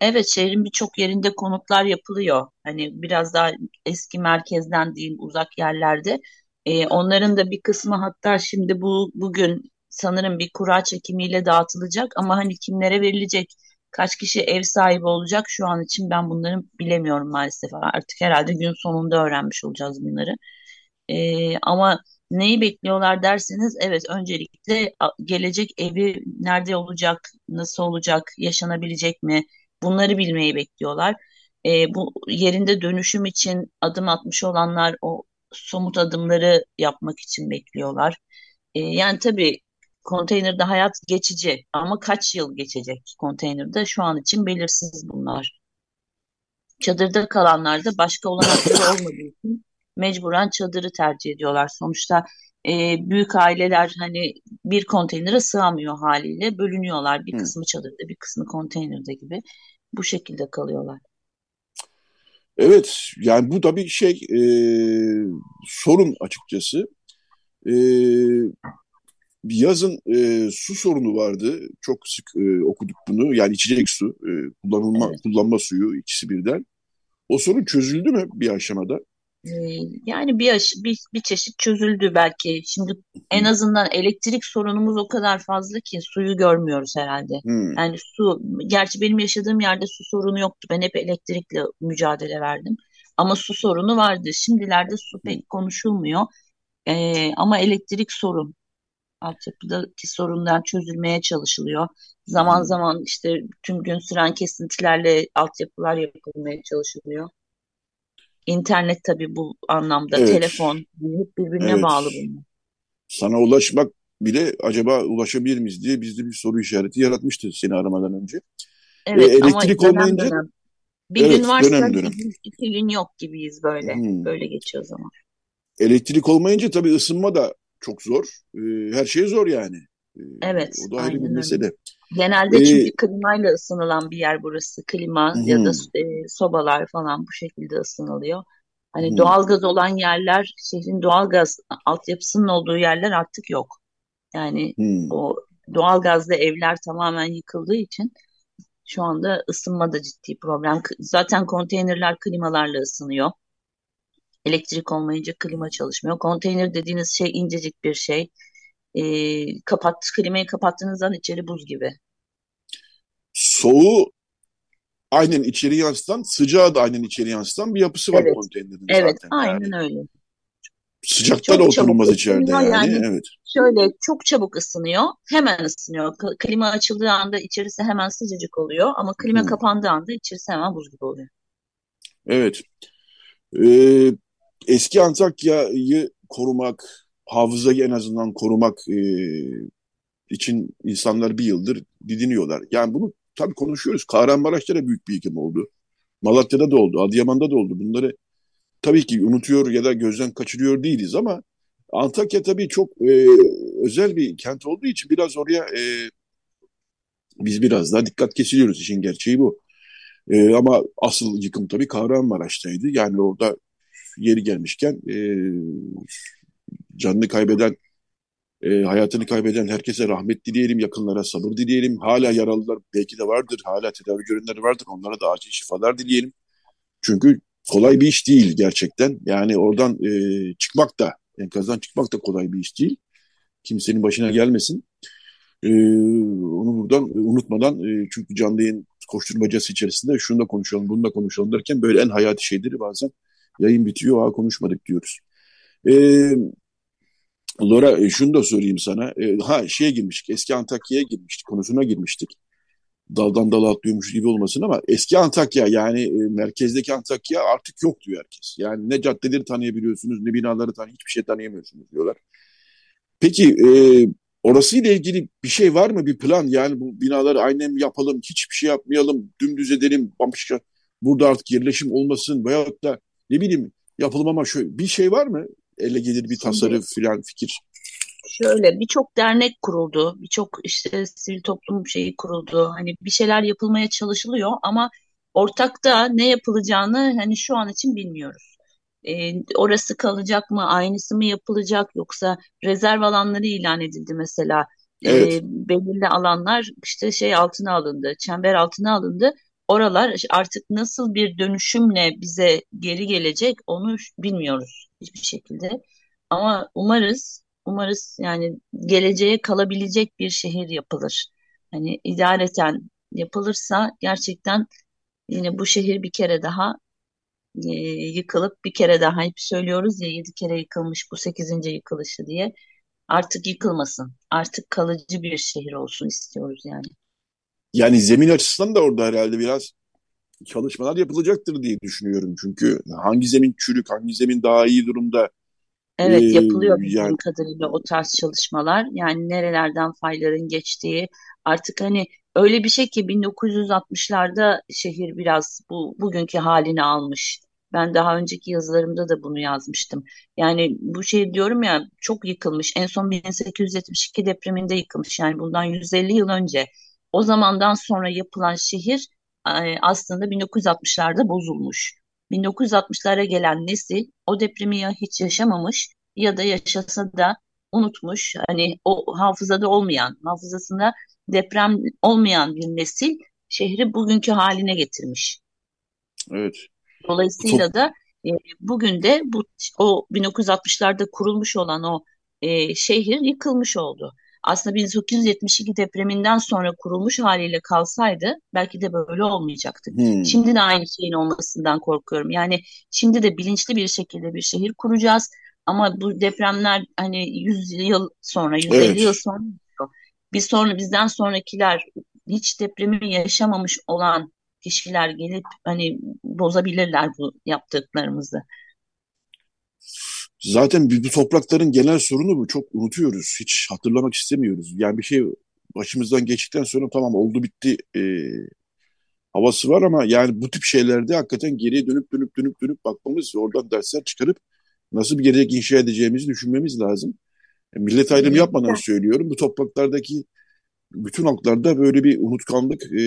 Evet şehrin birçok yerinde konutlar yapılıyor. Hani biraz daha eski merkezden değil uzak yerlerde. Ee, onların da bir kısmı hatta şimdi bu bugün sanırım bir kura çekimiyle dağıtılacak ama hani kimlere verilecek, kaç kişi ev sahibi olacak şu an için ben bunları bilemiyorum maalesef. Artık herhalde gün sonunda öğrenmiş olacağız bunları. Ee, ama neyi bekliyorlar derseniz evet öncelikle gelecek evi nerede olacak, nasıl olacak, yaşanabilecek mi? Bunları bilmeyi bekliyorlar. E, bu yerinde dönüşüm için adım atmış olanlar o somut adımları yapmak için bekliyorlar. E, yani tabii konteynerde hayat geçici ama kaç yıl geçecek konteynerde şu an için belirsiz bunlar. Çadırda kalanlar da başka olanakları [coughs] olmadığı için mecburen çadırı tercih ediyorlar. Sonuçta e, büyük aileler hani bir konteynere sığamıyor haliyle bölünüyorlar. Bir kısmı çadırda bir kısmı konteynerde gibi bu şekilde kalıyorlar. Evet yani bu da bir şey e, sorun açıkçası. E, yazın e, su sorunu vardı. Çok sık e, okuduk bunu. Yani içecek su, e, kullanılma Evet. kullanma suyu ikisi birden. O sorun çözüldü mü bir aşamada? Ee, yani bir, aş- bir, bir çeşit çözüldü belki. Şimdi en azından elektrik sorunumuz o kadar fazla ki suyu görmüyoruz herhalde. Hmm. Yani su, gerçi benim yaşadığım yerde su sorunu yoktu. Ben hep elektrikle mücadele verdim. Ama su sorunu vardı. Şimdilerde su pek konuşulmuyor. Ee, ama elektrik sorun. Altyapıdaki sorunlar çözülmeye çalışılıyor. Zaman zaman işte tüm gün süren kesintilerle altyapılar yapılmaya çalışılıyor. İnternet tabii bu anlamda, Evet, telefon hani hep birbirine evet. bağlı bunlar. Sana ulaşmak bile acaba ulaşabilir miyiz diye bizde bir soru işareti yaratmıştı seni aramadan önce. E, Evet ama elektrik dönem olmayınca dönem. Bir gün evet varsa dönem bir dönem. gün, iki gün yok gibiyiz böyle. Hmm. Böyle geçiyor zaman. Elektrik olmayınca tabii ısınma da çok zor. E, her şey zor yani. E, Evet, o da ayrı bir aynen öyle. Genelde E, çünkü klimayla ısınılan bir yer burası. Klima ya da e, sobalar falan bu şekilde ısınılıyor. Hani hmm, doğalgaz olan yerler, şehrin doğalgaz altyapısının olduğu yerler artık yok. Yani hmm. o doğalgazlı evler tamamen yıkıldığı için şu anda ısınma da ciddi problem. Zaten konteynerler klimalarla ısınıyor. Elektrik olmayınca klima çalışmıyor. Konteyner dediğiniz şey incecik bir şey. Ee, kapat, klimayı kapattığınız an içeri buz gibi. Soğuğu aynen içeri yansıtan, sıcağı da aynen içeri yansıtan bir yapısı var Evet, konteynerin evet, zaten. aynen Yani öyle. sıcakta da oturulmaz içeride yani. Yani Evet. şöyle çok çabuk ısınıyor. Hemen ısınıyor. Klima açıldığı anda içerisi hemen sıcacık oluyor. Ama klima Hmm, kapandığı anda içerisi hemen buz gibi oluyor. evet. Ee, eski Antakya'yı korumak, hafızayı en azından korumak e, için insanlar bir yıldır didiniyorlar. Yani bunu tabii konuşuyoruz. Kahramanmaraş'ta da büyük bir yıkım oldu. Malatya'da da oldu, Adıyaman'da da oldu. Bunları tabii ki unutuyor ya da gözden kaçırıyor değiliz ama Antakya tabii çok e, özel bir kent olduğu için biraz oraya e, biz biraz daha dikkat kesiliyoruz. İşin gerçeği bu. E, ama asıl yıkım tabii Kahramanmaraş'taydı. Yani orada yeri gelmişken e, canını kaybeden, e, hayatını kaybeden herkese rahmet dileyelim, yakınlara sabır dileyelim. Hala yaralılar belki de vardır, hala tedavi görenler vardır. Onlara da acil şifalar dileyelim. Çünkü kolay bir iş değil gerçekten. Yani oradan e, çıkmak da, enkazdan çıkmak da kolay bir iş değil. Kimsenin başına gelmesin. E, onu buradan unutmadan e, çünkü canlı yayın koşturmacası içerisinde şunu da konuşalım, bunu da konuşalım derken böyle en hayati şeyleri bazen yayın bitiyor, ha konuşmadık diyoruz. E, Laura e, şunu da sorayım sana. E, ha şeye girmiştik, eski Antakya'ya girmiştik, konusuna girmiştik. Daldan dala atlıyormuş gibi olmasın ama eski Antakya yani e, merkezdeki Antakya artık yok diyor herkes. Yani ne caddeleri tanıyabiliyorsunuz ne binaları tanı hiçbir şey tanıyamıyorsunuz diyorlar. Peki e, orasıyla ilgili bir şey var mı bir plan? Yani bu binaları aynen yapalım, hiçbir şey yapmayalım, dümdüz edelim, bambaşka burada artık yerleşim olmasın veyahut da ne bileyim yapalım ama şöyle bir şey var mı? Elle gelir bir tasarruf filan fikir. Şöyle birçok dernek kuruldu, birçok işte sivil toplum şeyi kuruldu. Hani bir şeyler yapılmaya çalışılıyor ama ortakta ne yapılacağını hani şu an için bilmiyoruz. Ee, orası kalacak mı, aynısı mı yapılacak yoksa rezerv alanları ilan edildi mesela. Evet. Ee, belirli alanlar işte şey altına alındı, çember altına alındı. Oralar artık nasıl bir dönüşümle bize geri gelecek onu bilmiyoruz hiçbir şekilde. Ama umarız Umarız yani geleceğe kalabilecek bir şehir yapılır. Hani idareten yapılırsa gerçekten yine bu şehir bir kere daha e, yıkılıp bir kere daha hep söylüyoruz ya yedi kere yıkılmış bu sekizinci yıkılışı diye artık yıkılmasın. Artık kalıcı bir şehir olsun istiyoruz yani. Yani zemin açısından da orada herhalde biraz çalışmalar yapılacaktır diye düşünüyorum. Çünkü hangi zemin çürük, hangi zemin daha iyi durumda Evet ee, yapılıyor bildiğim yani kadarıyla o tarz çalışmalar. Yani nerelerden fayların geçtiği artık hani öyle bir şey ki 1960'larda şehir biraz bu bugünkü halini almış. Ben daha önceki yazılarımda da bunu yazmıştım. Yani bu şey diyorum ya çok yıkılmış. En son 1872 depreminde yıkılmış. Yani bundan 150 yıl önce. O zamandan sonra yapılan şehir e, aslında 1960'larda bozulmuş. 1960'lara gelen nesil o depremi ya hiç yaşamamış ya da yaşasa da unutmuş. Hani o hafızada olmayan, hafızasında deprem olmayan bir nesil şehri bugünkü haline getirmiş. Evet. Dolayısıyla da e, bugün de bu o 1960'larda kurulmuş olan o e, şehir yıkılmış oldu. Aslında 1972 depreminden sonra kurulmuş haliyle kalsaydı belki de böyle olmayacaktı. Hmm. Şimdi de aynı şeyin olmasından korkuyorum. Yani şimdi de bilinçli bir şekilde bir şehir kuracağız. Ama bu depremler hani 100 yıl sonra, 150 evet. yıl sonra bir sonra bizden sonrakiler hiç depremi yaşamamış olan kişiler gelip hani bozabilirler bu yaptıklarımızı. Zaten bu toprakların genel sorunu bu. Çok unutuyoruz. Hiç hatırlamak istemiyoruz. Yani bir şey başımızdan geçtikten sonra tamam oldu bitti e, havası var ama yani bu tip şeylerde hakikaten geriye dönüp dönüp dönüp dönüp bakmamız ve oradan dersler çıkarıp nasıl bir gelecek inşa edeceğimizi düşünmemiz lazım. E, millet ayrımı yapmadan söylüyorum. Bu topraklardaki bütün halklarda böyle bir unutkanlık e,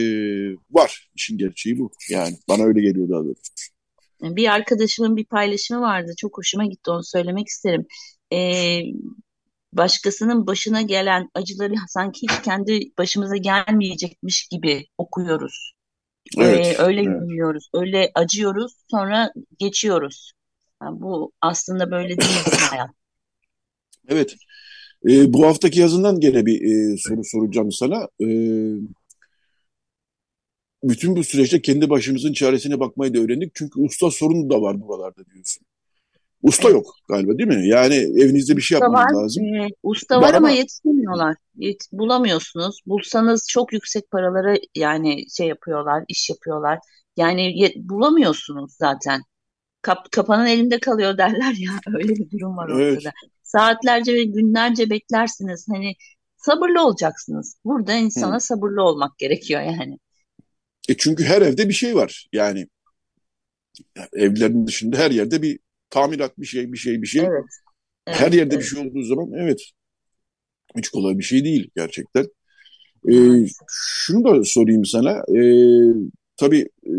var. İşin gerçeği bu. Yani bana öyle geliyor daha doğrusu. Bir arkadaşımın bir paylaşımı vardı. Çok hoşuma gitti onu söylemek isterim. Ee, başkasının başına gelen acıları sanki hiç kendi başımıza gelmeyecekmiş gibi okuyoruz. Evet, ee, öyle evet. dinliyoruz, öyle acıyoruz, sonra geçiyoruz. Yani bu aslında böyle değil [coughs] hayat. Evet. E, bu haftaki yazından gene bir e, soru soracağım sana. E, bütün bu süreçte kendi başımızın çaresine bakmayı da öğrendik. Çünkü usta sorunu da var buralarda diyorsun. Usta yok galiba değil mi? Yani evinizde bir şey usta yapmanız var, lazım. E, usta var, ama yetişemiyorlar. Yet, bulamıyorsunuz. Bulsanız çok yüksek paralara yani şey yapıyorlar, iş yapıyorlar. Yani yet, bulamıyorsunuz zaten. Kap, kapanın elinde kalıyor [laughs] derler ya. Öyle bir durum var ortada. Evet. Saatlerce ve günlerce beklersiniz. Hani sabırlı olacaksınız. Burada insana Hı. sabırlı olmak gerekiyor yani. E çünkü her evde bir şey var. Yani, yani evlerin dışında her yerde bir tamirat bir şey, bir şey, bir şey. Evet. Evet, her yerde evet. bir şey olduğu zaman evet hiç kolay bir şey değil gerçekten. Ee, şunu da sorayım sana. Ee, tabii e,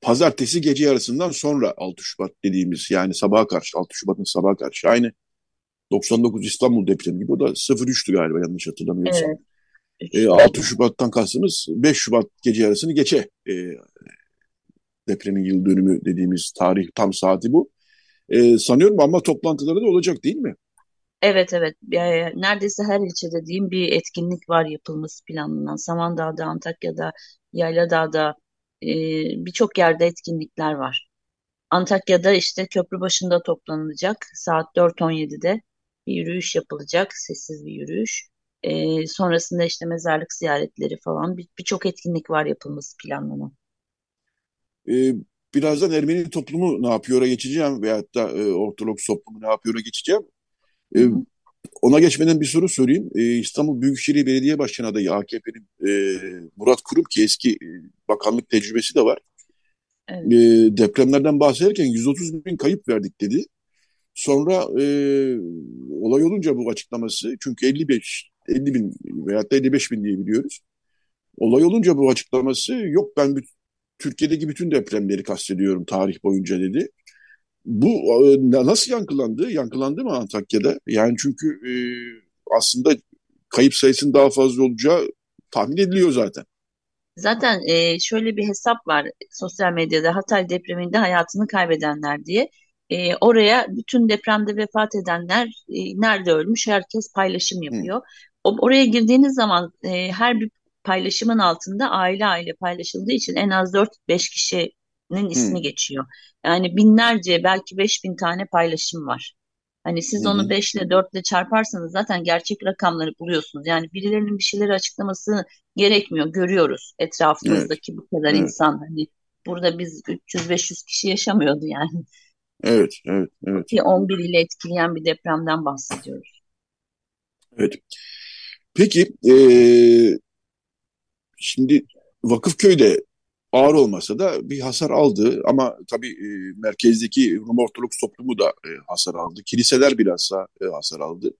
pazartesi gece yarısından sonra 6 Şubat dediğimiz yani sabaha karşı 6 Şubat'ın sabaha karşı aynı 99 İstanbul depremi gibi o da 03'tü galiba yanlış hatırlamıyorsam. Evet. E, 6 Şubat'tan kastımız 5 Şubat gece yarısını geçe e, depremin yıl dönümü dediğimiz tarih tam saati bu. E, sanıyorum ama toplantıları da olacak değil mi? Evet evet neredeyse her ilçede diyeyim bir etkinlik var yapılması planlanan. Samandağ'da, Antakya'da, Yayladağ'da e, birçok yerde etkinlikler var. Antakya'da işte köprü başında toplanılacak saat 4.17'de bir yürüyüş yapılacak, sessiz bir yürüyüş. E, sonrasında işte mezarlık ziyaretleri falan birçok bir etkinlik var yapılması planlanan. Ee, birazdan Ermeni toplumu ne yapıyor'a geçeceğim veyahut da e, Ortodoks toplumu ne yapıyor'a geçeceğim. E, ona geçmeden bir soru sorayım. E, İstanbul Büyükşehir Belediye Başkanı adayı AKP'nin e, Murat Kurum ki eski e, bakanlık tecrübesi de var. Evet. E, depremlerden bahsederken 130 bin kayıp verdik dedi. Sonra e, olay olunca bu açıklaması çünkü 55 50 bin veyahut da 55 bin diye biliyoruz. Olay olunca bu açıklaması yok ben Türkiye'deki bütün depremleri kastediyorum tarih boyunca dedi. Bu e, nasıl yankılandı? Yankılandı mı Antakya'da? Yani çünkü e, aslında kayıp sayısının daha fazla olacağı tahmin ediliyor zaten. Zaten e, şöyle bir hesap var sosyal medyada Hatay depreminde hayatını kaybedenler diye. E, oraya bütün depremde vefat edenler e, nerede ölmüş herkes paylaşım yapıyor. Hı. Oraya girdiğiniz zaman e, her bir paylaşımın altında aile aile paylaşıldığı için en az 4-5 kişinin ismi hmm. geçiyor. Yani binlerce belki 5000 tane paylaşım var. Hani siz hmm. onu 5 ile 4 ile çarparsanız zaten gerçek rakamları buluyorsunuz. Yani birilerinin bir şeyleri açıklaması gerekmiyor. Görüyoruz etrafımızdaki evet. bu kadar evet. insan. Hani burada biz 300-500 kişi yaşamıyordu yani. Evet, evet, evet. Ki 11 ile etkileyen bir depremden bahsediyoruz. Evet. Peki, e, Şimdi Vakıfköy'de ağır olmasa da bir hasar aldı ama tabii e, merkezdeki Rum Ortodoks toplumu da e, hasar aldı. Kiliseler bilhassa e, hasar aldı.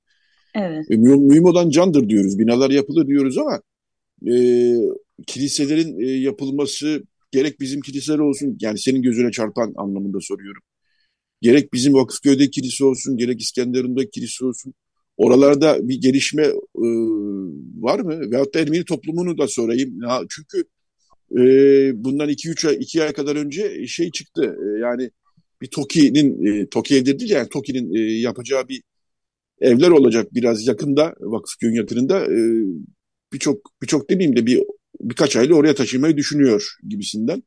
Evet. E, mühim, mühim olan candır diyoruz. Binalar yapılır diyoruz ama e, kiliselerin e, yapılması gerek bizim kiliseler olsun yani senin gözüne çarpan anlamında soruyorum. Gerek bizim Vakıfköy'deki kilise olsun gerek İskenderun'daki kilise olsun Oralarda bir gelişme e, var mı? Veyahut da Ermeni toplumunu da sorayım. Ya, çünkü e, bundan 2-3 ay, 2 ay kadar önce şey çıktı. E, yani bir TOKİ'nin, e, TOKİ evleri değil yani TOKİ'nin e, yapacağı bir evler olacak biraz yakında, Vakıfköy'ün yakınında. E, birçok birçok demeyeyim de bir birkaç ayda oraya taşımayı düşünüyor gibisinden.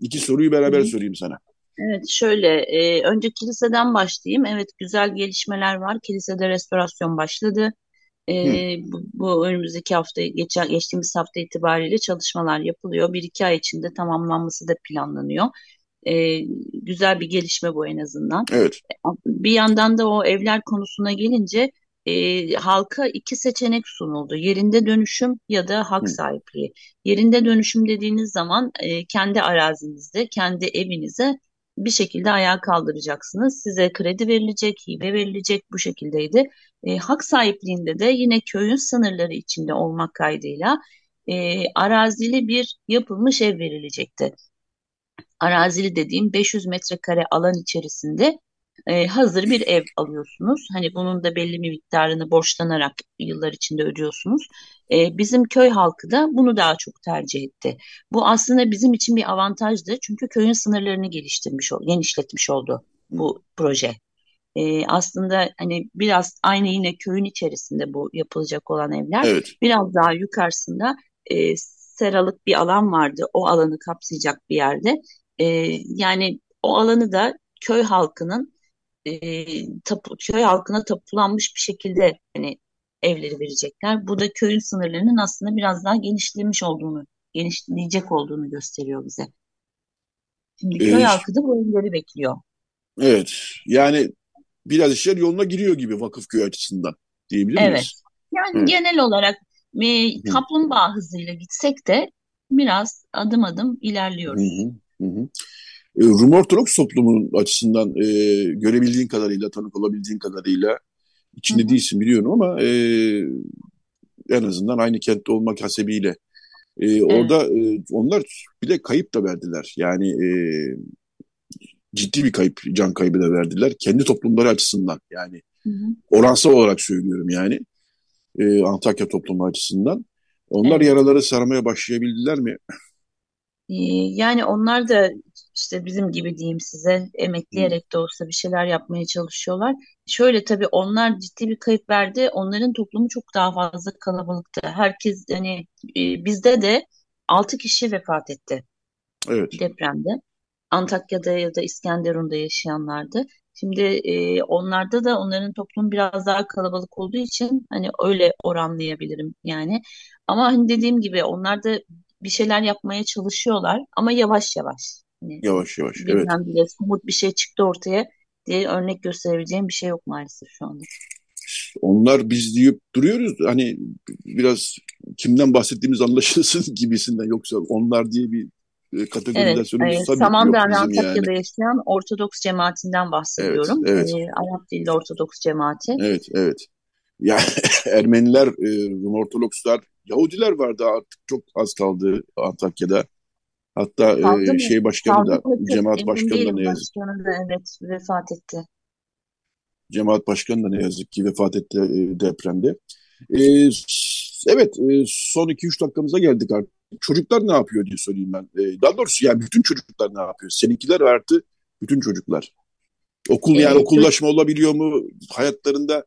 İki soruyu beraber Hı. sorayım sana. Evet şöyle e, önce kiliseden başlayayım. Evet güzel gelişmeler var. Kilisede restorasyon başladı. E, bu, bu önümüzdeki hafta geçen geçtiğimiz hafta itibariyle çalışmalar yapılıyor. Bir iki ay içinde tamamlanması da planlanıyor. E, güzel bir gelişme bu en azından. Evet. Bir yandan da o evler konusuna gelince e, halka iki seçenek sunuldu. Yerinde dönüşüm ya da hak sahipliği. Yerinde dönüşüm dediğiniz zaman e, kendi arazinizde, kendi evinize bir şekilde ayağa kaldıracaksınız. Size kredi verilecek, hibe verilecek bu şekildeydi. E, hak sahipliğinde de yine köyün sınırları içinde olmak kaydıyla e, arazili bir yapılmış ev verilecekti. Arazili dediğim 500 metrekare alan içerisinde e, hazır bir ev alıyorsunuz. Hani bunun da belli bir miktarını borçlanarak yıllar içinde ödüyorsunuz. E, bizim köy halkı da bunu daha çok tercih etti. Bu aslında bizim için bir avantajdı. Çünkü köyün sınırlarını geliştirmiş, genişletmiş oldu bu proje. E, aslında hani biraz aynı yine köyün içerisinde bu yapılacak olan evler. Evet. Biraz daha yukarısında e, seralık bir alan vardı. O alanı kapsayacak bir yerde. E, yani o alanı da köy halkının e, tapu, köy halkına tapulanmış bir şekilde hani evleri verecekler. Bu da köyün sınırlarının aslında biraz daha genişlemiş olduğunu, genişleyecek olduğunu gösteriyor bize. Şimdi köy evet. halkı da bu evleri bekliyor. Evet. Yani biraz işler yoluna giriyor gibi vakıf köy açısından diyebilir miyiz? Evet. Yani evet. genel olarak e, kaplumbağa hızıyla gitsek de biraz adım adım ilerliyoruz. Hı hı. Hı. Rum Ortodoks toplumunun açısından e, görebildiğin kadarıyla, tanık olabildiğin kadarıyla içinde Hı-hı. değilsin biliyorum ama e, en azından aynı kentte olmak hasebiyle e, orada e, onlar bile kayıp da verdiler. Yani e, ciddi bir kayıp, can kaybı da verdiler. Kendi toplumları açısından yani Hı-hı. oransal olarak söylüyorum yani e, Antakya toplumu açısından. Onlar evet. yaraları sarmaya başlayabildiler mi? Ee, yani onlar da işte bizim gibi diyeyim size emekleyerek de olsa bir şeyler yapmaya çalışıyorlar. Şöyle tabii onlar ciddi bir kayıp verdi. Onların toplumu çok daha fazla kalabalıktı. Herkes hani e, bizde de 6 kişi vefat etti evet. depremde. Antakya'da ya da İskenderun'da yaşayanlardı. Şimdi e, onlarda da onların toplumu biraz daha kalabalık olduğu için hani öyle oranlayabilirim yani. Ama hani dediğim gibi onlar da bir şeyler yapmaya çalışıyorlar ama yavaş yavaş. Yani yavaş yavaş evet. Bile somut bir şey çıktı ortaya diye örnek gösterebileceğim bir şey yok maalesef şu anda. Onlar biz deyip duruyoruz hani biraz kimden bahsettiğimiz anlaşılsın [laughs] gibisinden yoksa onlar diye bir e, kategorizasyonumuz evet, tabii Samandağ yok bizim Antakya'da yani. yaşayan Ortodoks cemaatinden bahsediyorum. Evet, evet. Ee, Arap dilli Ortodoks cemaati. Evet, evet. Yani [laughs] Ermeniler, e, Ortodokslar, Yahudiler vardı artık çok az kaldı Antakya'da. Hatta e, şey başkanı da, cemaat başkanı da ne yazık ki. evet vefat etti. Cemaat başkanı da ne yazık ki vefat etti e, depremde. E, evet e, son 2-3 dakikamıza geldik artık. Çocuklar ne yapıyor diye sorayım ben. E, daha doğrusu yani bütün çocuklar ne yapıyor? Seninkiler artı bütün çocuklar. Okul yani evet, okullaşma olabiliyor mu? Hayatlarında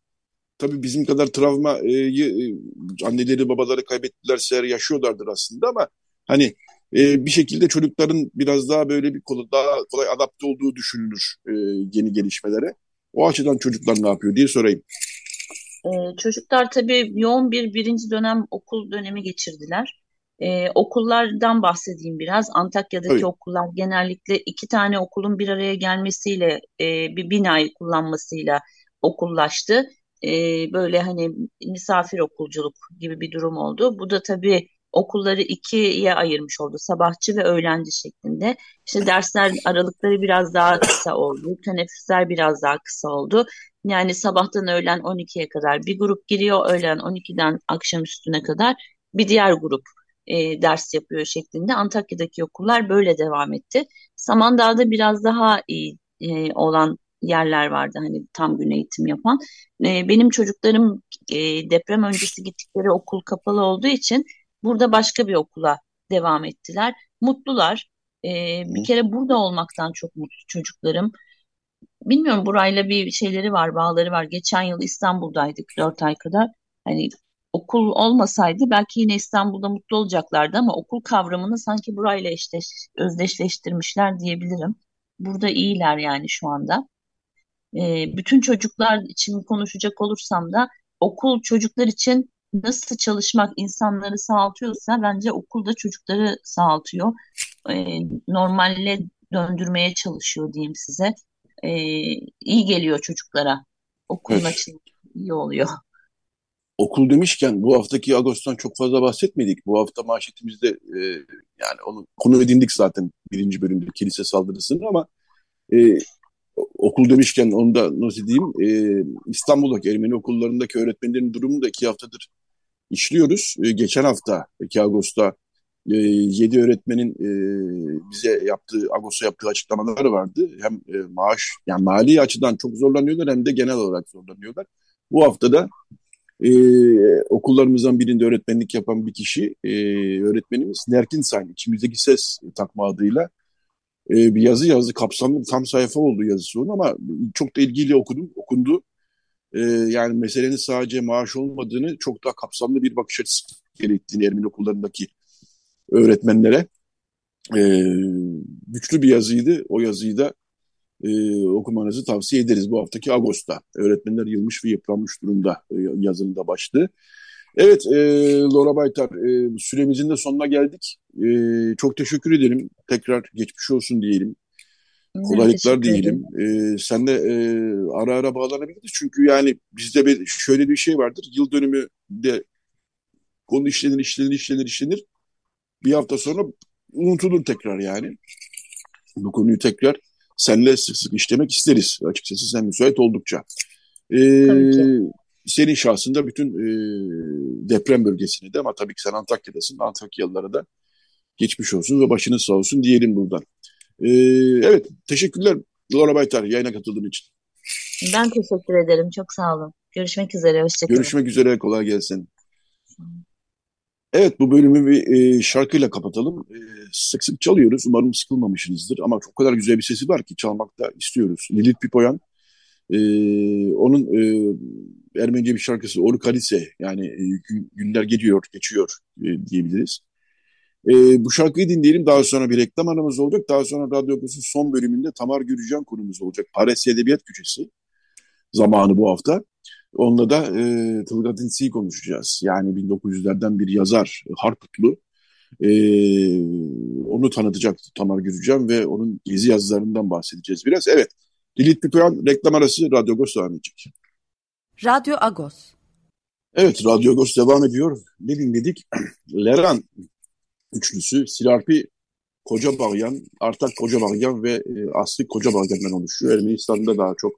tabii bizim kadar travmayı e, anneleri babaları kaybettilerse yaşıyorlardır aslında ama hani e, bir şekilde çocukların biraz daha böyle bir kolu daha kolay adapte olduğu düşünülür e, yeni gelişmelere. O açıdan çocuklar ne yapıyor diye sorayım. Ee, çocuklar tabii yoğun bir birinci dönem okul dönemi geçirdiler. Ee, okullardan bahsedeyim biraz. Antakya'daki evet. okullar genellikle iki tane okulun bir araya gelmesiyle e, bir binayı kullanmasıyla okullaştı e, böyle hani misafir okulculuk gibi bir durum oldu. Bu da tabii okulları ikiye ayırmış oldu. Sabahçı ve öğlenci şeklinde. İşte dersler aralıkları biraz daha kısa oldu. Teneffüsler biraz daha kısa oldu. Yani sabahtan öğlen 12'ye kadar bir grup giriyor. Öğlen 12'den akşam üstüne kadar bir diğer grup e, ders yapıyor şeklinde. Antakya'daki okullar böyle devam etti. Samandağ'da biraz daha iyi e, olan yerler vardı hani tam gün eğitim yapan. E, benim çocuklarım e, deprem öncesi gittikleri okul kapalı olduğu için burada başka bir okula devam ettiler. Mutlular. E, bir kere burada olmaktan çok mutlu çocuklarım. Bilmiyorum burayla bir şeyleri var, bağları var. Geçen yıl İstanbul'daydık dört ay kadar. Hani okul olmasaydı belki yine İstanbul'da mutlu olacaklardı ama okul kavramını sanki burayla eşleş, özdeşleştirmişler diyebilirim. Burada iyiler yani şu anda. E, bütün çocuklar için konuşacak olursam da okul çocuklar için nasıl çalışmak insanları sağaltıyorsa bence okul da çocukları sağaltıyor. E, normalle döndürmeye çalışıyor diyeyim size. E, iyi geliyor çocuklara. Okulun evet. açılması iyi oluyor. Okul demişken bu haftaki Ağustos'tan çok fazla bahsetmedik. Bu hafta manşetimizde e, yani onu konu edindik zaten birinci bölümde kilise saldırısını ama e, okul demişken onu da nasıl diyeyim e, İstanbul'daki Ermeni okullarındaki öğretmenlerin durumunu da iki haftadır işliyoruz. E, geçen hafta 2 Ağustos'ta e, 7 öğretmenin e, bize yaptığı, Ağustos'a yaptığı açıklamaları vardı. Hem e, maaş, yani mali açıdan çok zorlanıyorlar hem de genel olarak zorlanıyorlar. Bu hafta da e, okullarımızdan birinde öğretmenlik yapan bir kişi, e, öğretmenimiz Nerkin Sayn, içimizdeki ses takma adıyla e, bir yazı yazdı. Kapsamlı tam sayfa oldu yazısı onun ama çok da ilgili okudum, okundu. E, yani meselenin sadece maaş olmadığını çok daha kapsamlı bir bakış açısı gerektiğini Ermeni okullarındaki öğretmenlere. E, güçlü bir yazıydı. O yazıyı da e, okumanızı tavsiye ederiz bu haftaki Ağustos'ta. Öğretmenler yılmış ve yıpranmış durumda e, yazının da başlığı. Evet, e, Laura Baytar, e, süremizin de sonuna geldik. E, çok teşekkür ederim. Tekrar geçmiş olsun diyelim. Kolaylıklar diyelim. E, sen de e, ara ara bağlanabiliriz. Çünkü yani bizde bir, şöyle bir şey vardır. Yıl dönümü de konu işlenir, işlenir, işlenir, işlenir. Bir hafta sonra unutulur tekrar yani. Bu konuyu tekrar seninle sık sık işlemek isteriz. Açıkçası sen müsait oldukça. E, senin şahsında bütün e, deprem bölgesine de ama tabii ki sen Antakya'dasın. Antakyalılara da geçmiş olsun ve başınız sağ olsun diyelim buradan. E, evet, teşekkürler Laura Baytar yayına katıldığın için. Ben teşekkür ederim. Çok sağ olun. Görüşmek üzere. Hoşçakalın. Görüşmek üzere. Kolay gelsin. Evet bu bölümü bir e, şarkıyla kapatalım. E, sık sık çalıyoruz. Umarım sıkılmamışsınızdır. Ama çok kadar güzel bir sesi var ki çalmak da istiyoruz. Lilith Pipoyan. E, onun e, Ermenice bir şarkısı Oru Kalise yani e, günler geliyor, geçiyor e, diyebiliriz. E, bu şarkıyı dinleyelim. Daha sonra bir reklam aramız olacak. Daha sonra Radyo Okulu'nun son bölümünde Tamar Gürücan konumuz olacak. Paris Edebiyat Köşesi zamanı bu hafta. Onunla da e, Tılgat İnsi'yi konuşacağız. Yani 1900'lerden bir yazar Harputlu. E, onu tanıtacak Tamar Gürücan ve onun gezi yazılarından bahsedeceğiz biraz. Evet, Dilit Piperan reklam arası Radyo Agos devam edecek. Radyo Agos. Evet, Radyo Agos devam ediyor. Ne dinledik? [clears throat] Leran üçlüsü Silarpi Koca Bağyan, Artak Koca Bağyan ve e, Aslı Koca Bağyan'dan oluşuyor. Ermenistan'da daha çok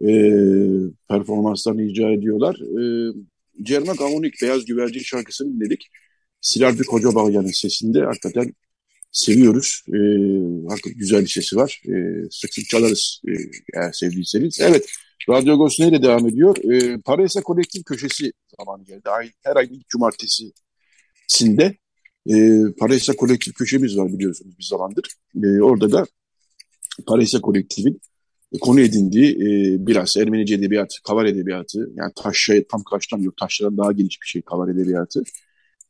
e, performanslarını icra ediyorlar. E, Cermak Amonik Beyaz Güvercin şarkısını dinledik. Silarpi Koca Bağyan'ın sesinde hakikaten seviyoruz. E, hakikaten güzel bir sesi var. E, sık sık çalarız e, eğer sevdiyseniz. Evet, Radyo Agos neyle devam ediyor? E, Paraysa Kolektif Köşesi zamanı geldi. Ay, her ay ilk cumartesisinde e, Paraysa Kolektif Köşemiz var biliyorsunuz bir zamandır. E, orada da Paraysa Kolektif'in konu edindiği e, biraz Ermenice edebiyat, kavar edebiyatı, yani taşla tam karşılamıyor, taşlardan daha geniş bir şey kavar edebiyatı.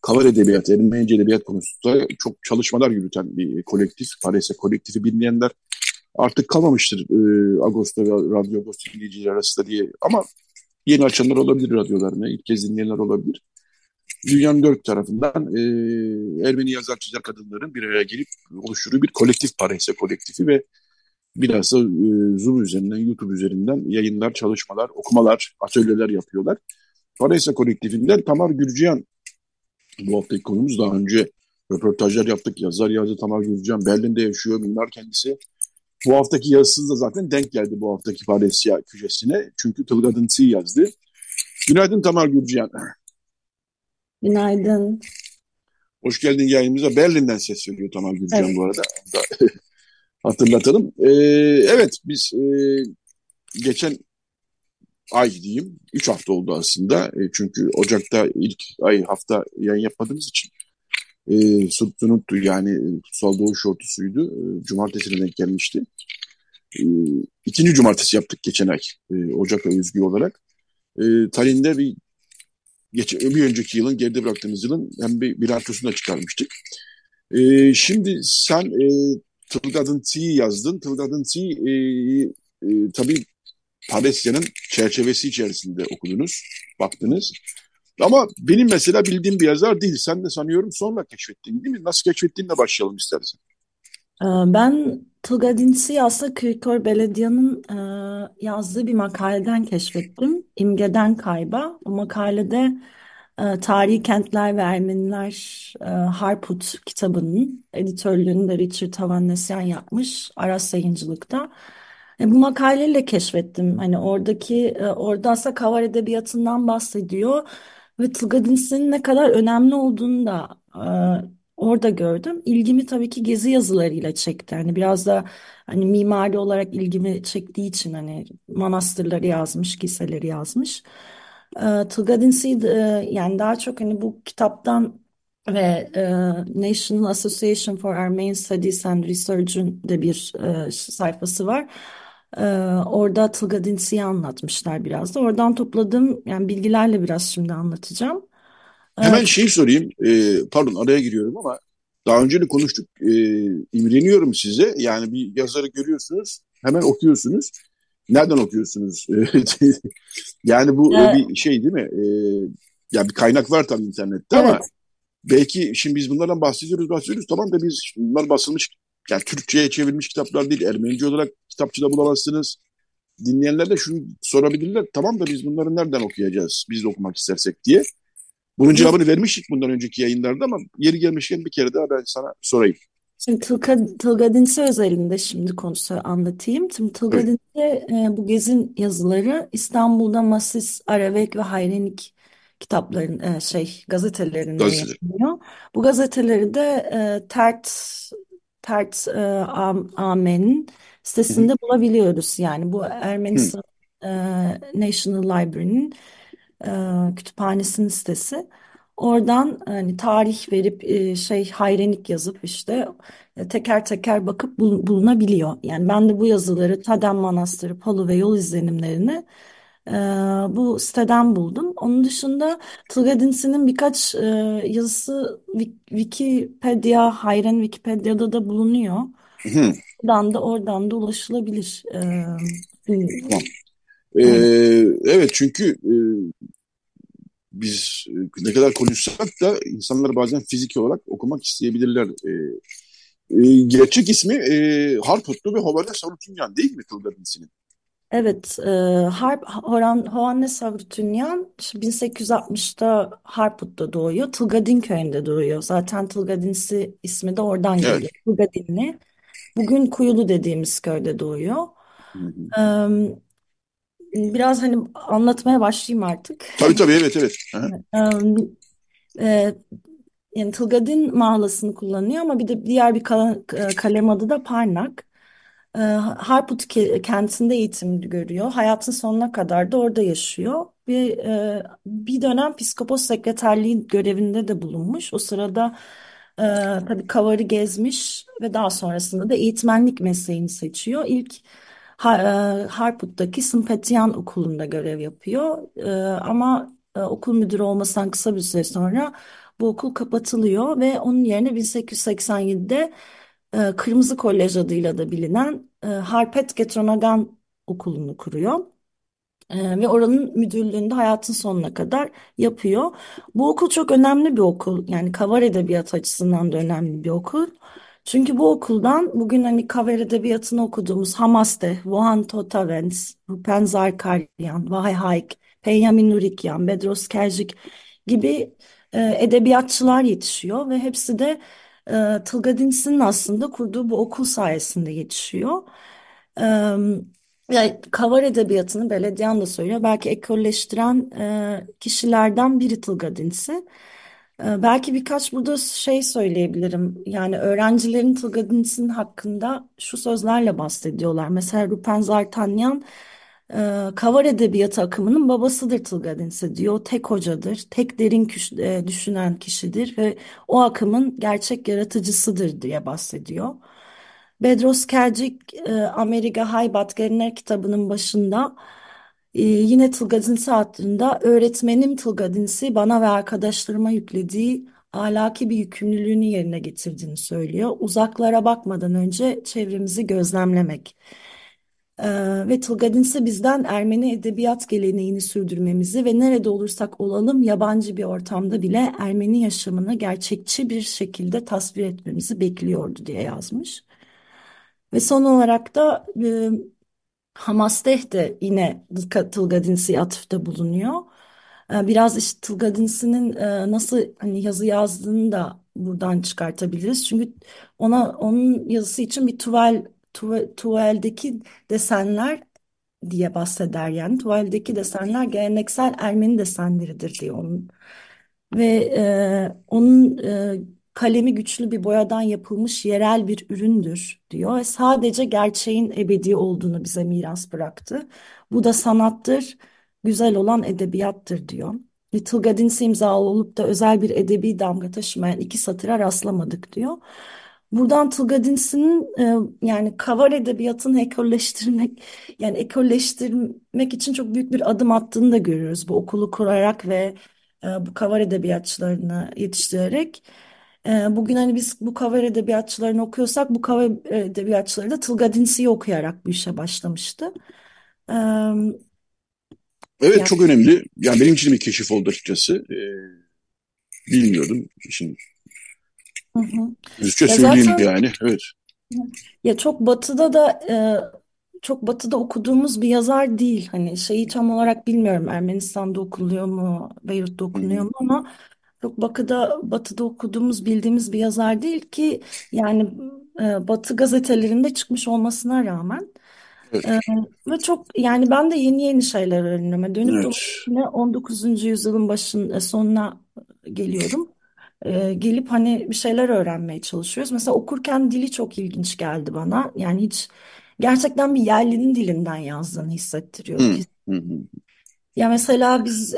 Kavar edebiyatı, Ermenice edebiyat konusunda çok çalışmalar yürüten bir kolektif. Paraysa kolektifi bilmeyenler artık kalmamıştır e, Ağustos'ta Radyo Ağustos dinleyiciler arasında diye. Ama yeni açanlar olabilir radyolarını, ilk kez dinleyenler olabilir. Dünyanın dört tarafından e, Ermeni yazar çizer kadınların bir araya gelip oluşturduğu bir kolektif Paraysa kolektifi ve biraz da e, Zoom üzerinden, YouTube üzerinden yayınlar, çalışmalar, okumalar, atölyeler yapıyorlar. Paraysa kolektifinden Tamar Gürciyan bu haftaki konumuz. Daha önce röportajlar yaptık. Yazar yazdı Tamar Gürciyan. Berlin'de yaşıyor, mimar kendisi. Bu haftaki yazısı da zaten denk geldi bu haftaki Paresya köşesine. Çünkü Tılga yazdı. Günaydın Tamar Gürciyan. Günaydın. Hoş geldin yayınımıza. Berlin'den ses veriyor Tamar Gürciyan evet. bu arada. [laughs] hatırlatalım. Ee, evet biz e, geçen ay diyeyim, 3 hafta oldu aslında. E, çünkü Ocak'ta ilk ay hafta yayın yapmadığımız için e, Subtunut'tu yani Kutsal Doğu Şortusuydu. E, cumartesine denk gelmişti. E, ikinci cumartesi yaptık geçen ay e, Ocak özgü olarak. E, Tallinn'de bir geç, bir önceki yılın geride bıraktığımız yılın hem bir bilançosunu da çıkarmıştık. E, şimdi sen e, Tılgadın T'yi yazdın. Tılgadın T e, e, tabii Palestya'nın çerçevesi içerisinde okudunuz, baktınız. Ama benim mesela bildiğim bir yazar değil. Sen de sanıyorum sonra keşfettin değil mi? Nasıl keşfettiğinle başlayalım istersen. Ee, ben Tılgadinsi aslında Kırkör Belediye'nin e, yazdığı bir makaleden keşfettim. İmgeden Kayba. O makalede e, Tarihi Kentler ve Ermeniler e, Harput kitabının editörlüğünü de Richard Havannesyan yapmış. Aras Yayıncılık'ta. E, bu makaleyle keşfettim. Hani oradaki e, orada aslında kavar edebiyatından bahsediyor ve Tılgadinsi'nin ne kadar önemli olduğunu da e, orada gördüm. İlgimi tabii ki gezi yazılarıyla çekti. Hani biraz da hani mimari olarak ilgimi çektiği için hani manastırları yazmış, kiliseleri yazmış. E, Tılgadinsi e, yani daha çok hani bu kitaptan ve e, National Association for Armenian Studies and Research'ün de bir e, sayfası var. E, orada Tılgadinsi'yi anlatmışlar biraz da. Oradan topladığım yani bilgilerle biraz şimdi anlatacağım. Hemen şey sorayım, e, pardon araya giriyorum ama daha önce de konuştuk, e, imreniyorum size. Yani bir yazarı görüyorsunuz, hemen okuyorsunuz. Nereden okuyorsunuz? [laughs] yani bu evet. bir şey değil mi? E, ya bir kaynak var tabii internette evet. ama belki şimdi biz bunlardan bahsediyoruz, bahsediyoruz. Tamam da biz bunlar basılmış, yani Türkçe'ye çevrilmiş kitaplar değil, Ermenice olarak kitapçıda bulamazsınız. Dinleyenler de şunu sorabilirler. Tamam da biz bunları nereden okuyacağız? Biz de okumak istersek diye. Bunun cevabını vermiştik bundan önceki yayınlarda ama yeri gelmişken bir kere daha ben sana sorayım. Şimdi Tılga, Tılga Dinse özelinde şimdi konusu anlatayım. Şimdi Tılga Dinse e, bu gezin yazıları İstanbul'da Masis, Arevek ve Hayrenik kitapların e, şey gazetelerinde Gazeteler. yayınlanıyor. Bu gazeteleri de e, Tert Tert e, Amen'in sitesinde bulabiliyoruz. Yani bu Ermenistan e, National Library'nin e, kütüphanesinin sitesi. Oradan hani tarih verip e, şey hayrenik yazıp işte e, teker teker bakıp bul- bulunabiliyor. Yani ben de bu yazıları Tadem Manastırı, Palu ve yol izlenimlerini e, bu siteden buldum. Onun dışında Tılgadins'in birkaç e, yazısı Wikipedia, Hayren Wikipedia'da da bulunuyor. Hı. Oradan da oradan da ulaşılabilir. E, tamam. Ee, evet çünkü e, biz e, ne kadar konuşsak da insanlar bazen fiziki olarak okumak isteyebilirler. E, e, gerçek ismi e, Harputlu ve Hovane Sarutunyan değil mi Tılgadins'in? Evet, e, Harp Horan Hoanne Savrutunyan 1860'da Harput'ta doğuyor. Tılgadin köyünde doğuyor. Zaten Tılgadinsi ismi de oradan Evet. geliyor. Tılgadinli. Bugün Kuyulu dediğimiz köyde doğuyor. Hı hı. E, biraz hani anlatmaya başlayayım artık. Tabii tabii evet evet. [laughs] E, e, yani Tılgadin mahlasını kullanıyor ama bir de diğer bir kal- kalem adı da Parnak. E, Harput ke- kentinde eğitim görüyor. Hayatın sonuna kadar da orada yaşıyor. Ve e, bir dönem psikopos sekreterliği görevinde de bulunmuş. O sırada e, tabii Kavar'ı gezmiş ve daha sonrasında da eğitmenlik mesleğini seçiyor. İlk e, Harput'taki Sımpetyan Okulu'nda görev yapıyor. E, ama e, okul müdürü olmasından kısa bir süre sonra bu okul kapatılıyor ve onun yerine 1887'de e, Kırmızı Kolej adıyla da bilinen e, Harpet Getronagan Okulu'nu kuruyor. E, ve oranın müdürlüğünde hayatın sonuna kadar yapıyor. Bu okul çok önemli bir okul. Yani kavar edebiyat açısından da önemli bir okul. Çünkü bu okuldan bugün hani kavar edebiyatını okuduğumuz Hamaste, Vuhan Totavens, Rupen Zarkaryan, Vahay Haik, Penyamin Nurikyan, Bedros Kerjik gibi e, edebiyatçılar yetişiyor ve hepsi de e, Tılgadins'in aslında kurduğu bu okul sayesinde yetişiyor. E, yani kavar edebiyatını Belediyan da söylüyor. Belki ekolleştiren e, kişilerden biri Tılgadinsi. E, belki birkaç burada şey söyleyebilirim. Yani öğrencilerin Tılgadins'in hakkında şu sözlerle bahsediyorlar. Mesela Rupen Zartanyan e, kavar edebiyatı akımının babasıdır Tılgadinse diyor. Tek hocadır, tek derin e, düşünen kişidir ve o akımın gerçek yaratıcısıdır diye bahsediyor. Bedros Kelcik e, Amerika Haybat Gelenek kitabının başında e, yine Tılgadinsi adında öğretmenim Tılgadinsi bana ve arkadaşlarıma yüklediği ahlaki bir yükümlülüğünü yerine getirdiğini söylüyor. Uzaklara bakmadan önce çevremizi gözlemlemek. Ee, ve Tılgadinse bizden Ermeni edebiyat geleneğini sürdürmemizi ve nerede olursak olalım yabancı bir ortamda bile Ermeni yaşamını gerçekçi bir şekilde tasvir etmemizi bekliyordu diye yazmış. Ve son olarak da e, Hamasteh de yine Tılgadinsi'ye atıfta bulunuyor. Ee, Biraz işte Tılgadinsi'nin e, nasıl hani yazı yazdığını da buradan çıkartabiliriz. Çünkü ona onun yazısı için bir tuval, tuval tuveldeki desenler diye bahseder yani. Tuvaldeki desenler geleneksel Ermeni desenleridir diyor onun. Ve e, onun e, kalemi güçlü bir boyadan yapılmış yerel bir üründür diyor. Ve sadece gerçeğin ebedi olduğunu bize miras bıraktı. Bu da sanattır, güzel olan edebiyattır diyor. Little Gadins'i imzalı olup da özel bir edebi damga taşımayan iki satıra rastlamadık diyor. Buradan Tulgadins'in e, yani kavar edebiyatını ekolleştirmek yani ekolleştirmek için çok büyük bir adım attığını da görüyoruz. Bu okulu kurarak ve e, bu kavar edebiyatçılarını yetiştirerek. E, bugün hani biz bu kavar edebiyatçılarını okuyorsak bu kavar edebiyatçıları da Tulgadins'i okuyarak bu işe başlamıştı. E, Evet yani çok önemli. Yani benim için bir keşif oldu açıkçası. Ee, bilmiyordum. Şimdi hı hı. dürüstçe Ya söyleyeyim zaten yani. Evet. ya çok batıda da e, çok batıda okuduğumuz bir yazar değil. Hani şeyi tam olarak bilmiyorum. Ermenistan'da okuluyor mu, Beyrut'ta okunuyor mu ama çok batıda batıda okuduğumuz bildiğimiz bir yazar değil ki yani e, Batı gazetelerinde çıkmış olmasına rağmen Evet. e, ve çok yani ben de yeni yeni şeyler öğreniyorum. Yani Dönüp Evet. dolaşıp yine 19. yüzyılın başın e, sonuna geliyorum. E, gelip hani bir şeyler öğrenmeye çalışıyoruz. Mesela okurken dili çok ilginç geldi bana. Yani hiç gerçekten bir yerlinin dilinden yazdığını hissettiriyordu. Hı hı hı. Ya mesela biz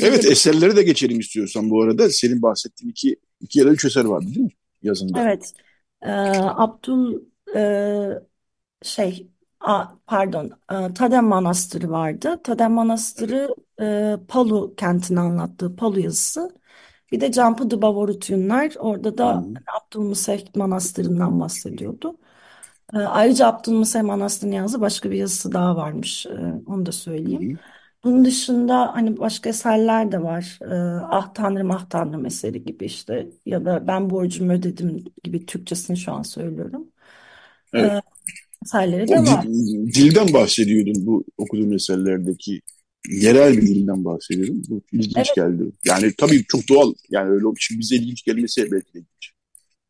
Evet Ermenice'de eserlere de geçelim istiyorsan bu arada. Senin bahsettiğin iki, iki ya da üç eser vardı değil mi yazında? evet e, Abdul e, şey a, pardon e, Tadem Manastırı vardı. Tadem Evet. Manastırı e, Palu kentini anlattığı Palu yazısı. Bir de Campı Dubavorutyunlar orada da hı. Abdülmesih Manastırı'ndan bahsediyordu. E, ayrıca Abdülmesih Manastırı'nın yazdığı başka bir yazısı daha varmış. E, onu da söyleyeyim. hı. Bunun dışında hani başka eserler de var. E, Ah Tanrım Ah Tanrım eseri gibi işte ya da Ben borcumu ödedim gibi Türkçesini şu an söylüyorum. Evet. E, eserleri O de dil- var. dilden bahsediyordun bu okuduğun eserlerdeki yerel bir dilden bahsediyordum. Bu ilginç Evet, geldi. Yani tabii çok doğal. Yani öyle o için bize ilginç gelmesi belki de ilginç.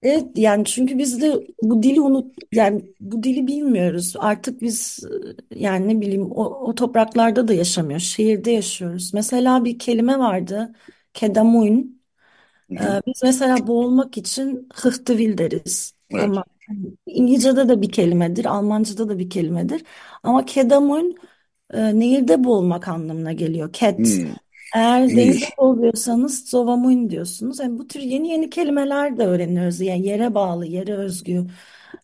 Evet yani çünkü biz de bu dili unut yani bu dili bilmiyoruz. Artık biz e, yani ne bileyim o, o topraklarda da yaşamıyoruz. Şehirde yaşıyoruz. Mesela bir kelime vardı. Kedamuyn. Hı Ee, biz mesela boğulmak için hıhtывil deriz. Evet. Ama İngilizce'de de bir kelimedir, Almanca'da da bir kelimedir. Ama kedamun e, nehirde boğulmak anlamına geliyor. Ket. Eğer denizde Nehir. boğuluyorsanız zovamuyn diyorsunuz. Yani bu tür yeni yeni kelimeler de öğreniyoruz. Yani yere bağlı, yere özgü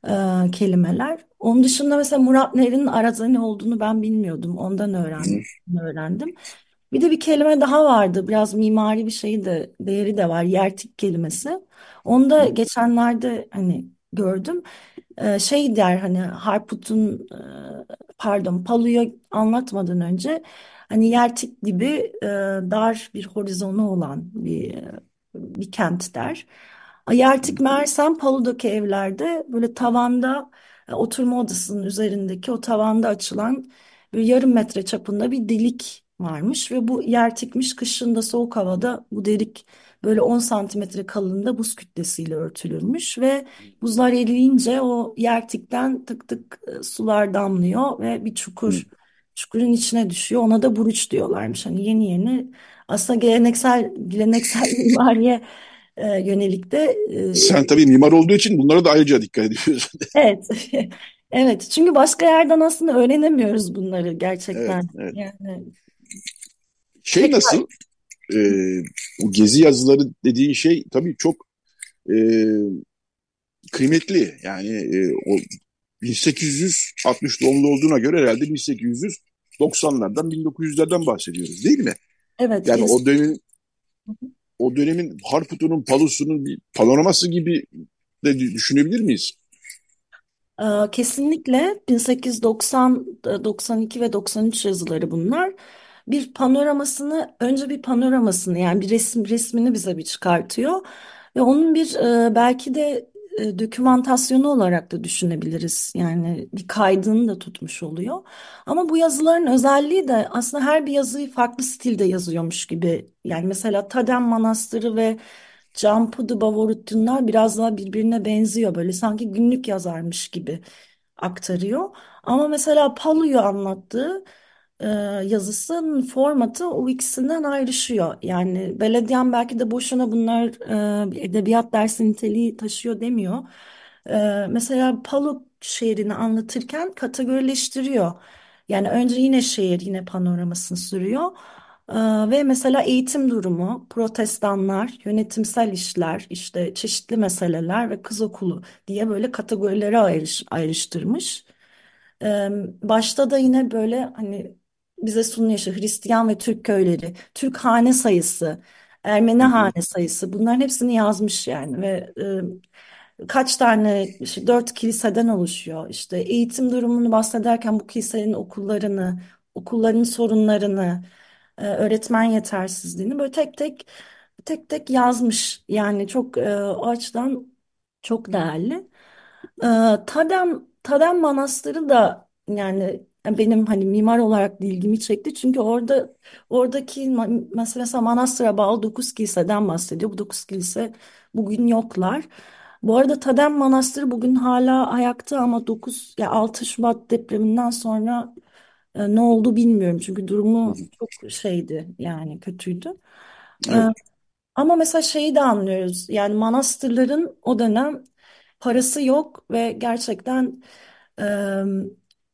e, kelimeler. Onun dışında mesela Murat Nehri'nin Arazani olduğunu ben bilmiyordum. Ondan öğrendim. öğrendim. Bir de bir kelime daha vardı. Biraz mimari bir şeyi de değeri de var. Yertik kelimesi. Onu da geçenlerde hani gördüm. Ee, şey der hani Harput'un e, pardon Palu'yu anlatmadan önce hani Yertik gibi e, dar bir horizonu olan bir bir kent der. Yertik meğersem Palu'daki evlerde böyle tavanda e, oturma odasının üzerindeki o tavanda açılan bir yarım metre çapında bir delik varmış ve bu yer tikmiş kışında soğuk havada bu delik böyle 10 santimetre kalınlığında buz kütlesiyle örtülürmüş ve buzlar eriyince o yer tikten tık tık e, sular damlıyor ve bir hı. çukur çukurun içine düşüyor ona da buruç diyorlarmış hani yeni yeni aslında geleneksel geleneksel [laughs] mimariye e, yönelik de e, Sen tabii mimar olduğu için bunlara da ayrıca dikkat ediyorsun. [laughs] evet [laughs] Evet, çünkü başka yerden aslında öğrenemiyoruz bunları Evet, gerçekten. evet. Yani Şey tekrar nasıl? E, bu gezi yazıları dediğin şey tabii çok e, kıymetli. Yani e, o 1860 doğumlu olduğuna göre herhalde 1890'lardan 1900'lerden bahsediyoruz değil mi? evet Yani biz o dönemin o dönemin Harput'unun, Palus'unun bir panoraması gibi de düşünebilir miyiz? Ee, Kesinlikle 1890, 92 ve 93 yazıları bunlar. Bir panoramasını, önce bir panoramasını yani bir resim resmini bize bir çıkartıyor ve onun bir e, belki de e, dokümantasyonu olarak da düşünebiliriz. Yani bir kaydını da tutmuş oluyor. Ama bu yazıların özelliği de aslında her bir yazıyı farklı stilde yazıyormuş gibi. Yani mesela Tadem Manastırı ve Campo Bavoruttinler biraz daha birbirine benziyor. Böyle sanki günlük yazarmış gibi aktarıyor. Ama mesela Palu'yu anlattığı e, yazısının formatı o ikisinden ayrışıyor. Yani belediyen belki de boşuna bunlar e, bir edebiyat dersi niteliği taşıyor demiyor. E, mesela Palu şehrini anlatırken kategorileştiriyor. Yani önce yine şehir yine panoramasını sürüyor. Ve mesela eğitim durumu, protestanlar, yönetimsel işler, işte çeşitli meseleler ve kız okulu diye böyle kategorilere ayrış, ayrıştırmış. Başta da yine böyle hani bize işte Hristiyan ve Türk köyleri, Türk hane sayısı, Ermeni Hı hı. hane sayısı bunların hepsini yazmış yani ve e, kaç tane işte dört kiliseden oluşuyor. İşte eğitim durumunu bahsederken bu kiliselerin okullarını, okulların sorunlarını, e, öğretmen yetersizliğini böyle tek tek tek tek yazmış. Yani çok e, o açıdan çok değerli. Ee, Tadem, Tadem Manastırı da yani benim hani mimar olarak da ilgimi çekti. Çünkü orada oradaki ma- mesela manastıra bağlı 9 kiliseden bahsediyor. Bu 9 kilise bugün yoklar. Bu arada Tadem Manastırı bugün hala ayakta ama 9 ya 6 Şubat depreminden sonra e, ne oldu bilmiyorum. Çünkü durumu çok şeydi yani kötüydü. Ee, Evet. ama mesela şeyi de anlıyoruz. Yani manastırların o dönem parası yok ve gerçekten e,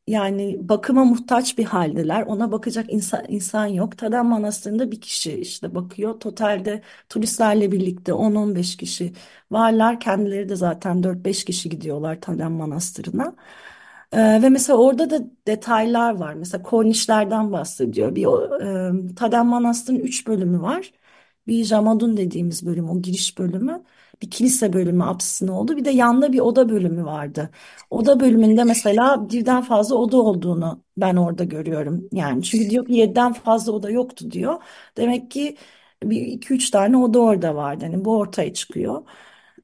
yani bakıma muhtaç bir haldeler. Ona bakacak insan, insan yok. Tadem Manastırı'nda bir kişi işte bakıyor. Totalde turistlerle birlikte 10-15 kişi varlar. Kendileri de zaten 4-5 kişi gidiyorlar Tadem Manastırı'na. Ee, ve mesela orada da detaylar var. Mesela kornişlerden bahsediyor. Bir e, Tadem Manastırı'nın 3 bölümü var. Bir Jamadun dediğimiz bölüm, o giriş bölümü. Bir kilise bölümü apsisinin oldu. Bir de yanda bir oda bölümü vardı. Oda bölümünde mesela birden fazla oda olduğunu ben orada görüyorum. Yani çünkü diyor ki yediden fazla oda yoktu diyor. Demek ki bir iki üç tane oda orada vardı. Yani bu ortaya çıkıyor.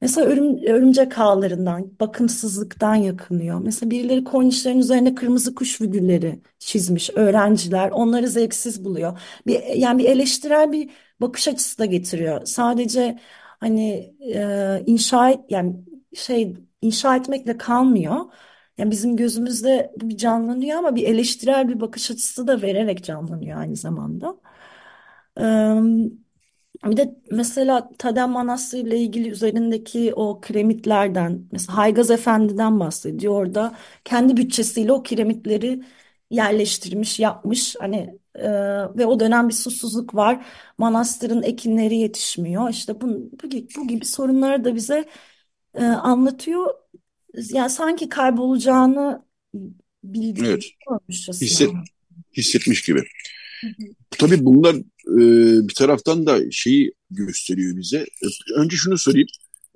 Mesela örüm, örümcek ağlarından, bakımsızlıktan yakınıyor. Mesela birileri kornişlerin üzerine kırmızı kuş figürleri çizmiş. Öğrenciler onları zevksiz buluyor. Bir, yani bir eleştirel bir bakış açısı da getiriyor. Sadece hani e, inşa yani şey inşa etmekle kalmıyor. Yani bizim gözümüzde bu bir canlanıyor ama bir eleştirel bir bakış açısı da vererek canlanıyor aynı zamanda. Bir de mesela Tadem Manastırı ile ilgili üzerindeki o kiremitlerden mesela Haygaz Efendi'den bahsediyor. Orada kendi bütçesiyle o kiremitleri yerleştirmiş, yapmış. Hani e, ve o dönem bir susuzluk var. Manastırın ekinleri yetişmiyor. İşte bu, bu, gibi, bu gibi sorunları da bize e, anlatıyor. Yani sanki kaybolacağını Evet. biliyormuşçasına. Hisset, hissetmiş gibi. Hı hı. Tabii bunlar e, bir taraftan da şeyi gösteriyor bize. Önce şunu sorayım.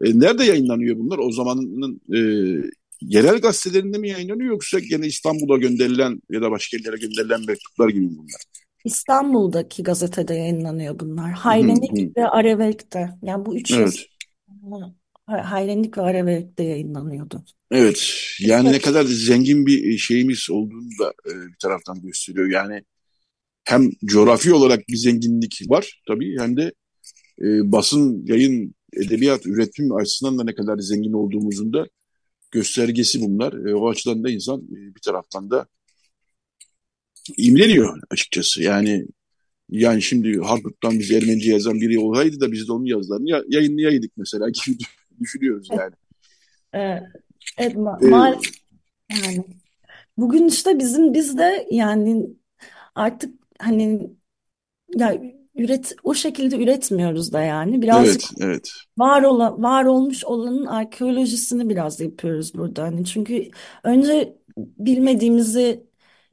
E, nerede yayınlanıyor bunlar? O zamanın e, yerel gazetelerinde mi yayınlanıyor yoksa gene İstanbul'a gönderilen ya da başka yerlere gönderilen mektuplar gibi bunlar? İstanbul'daki gazetede yayınlanıyor bunlar. Hayrenik ve Aravelk'te. Yani bu üç yazı Evet. Hayrenik ve Aravelk'te yayınlanıyordu. Evet. Yani ne Evet. kadar zengin bir şeyimiz olduğunu da e, bir taraftan gösteriyor. Yani hem coğrafi olarak bir zenginlik var tabii hem de e, basın, yayın, edebiyat, üretim açısından da ne kadar zengin olduğumuzun da göstergesi bunlar. E, o açıdan da insan e, bir taraftan da imreniyor açıkçası. Yani yani şimdi Harput'tan biz Ermenice yazan biri olsaydı da biz de onun yazılarını ya, yayınlayaydık mesela [laughs] gibi düşünüyoruz yani. Ee, evet, ma- E, maalesef Yani bugün işte bizim biz de yani artık hani ya üret o şekilde üretmiyoruz da yani birazcık Evet, evet. var ola, var olmuş olanın arkeolojisini biraz yapıyoruz burada hani çünkü önce bilmediğimizi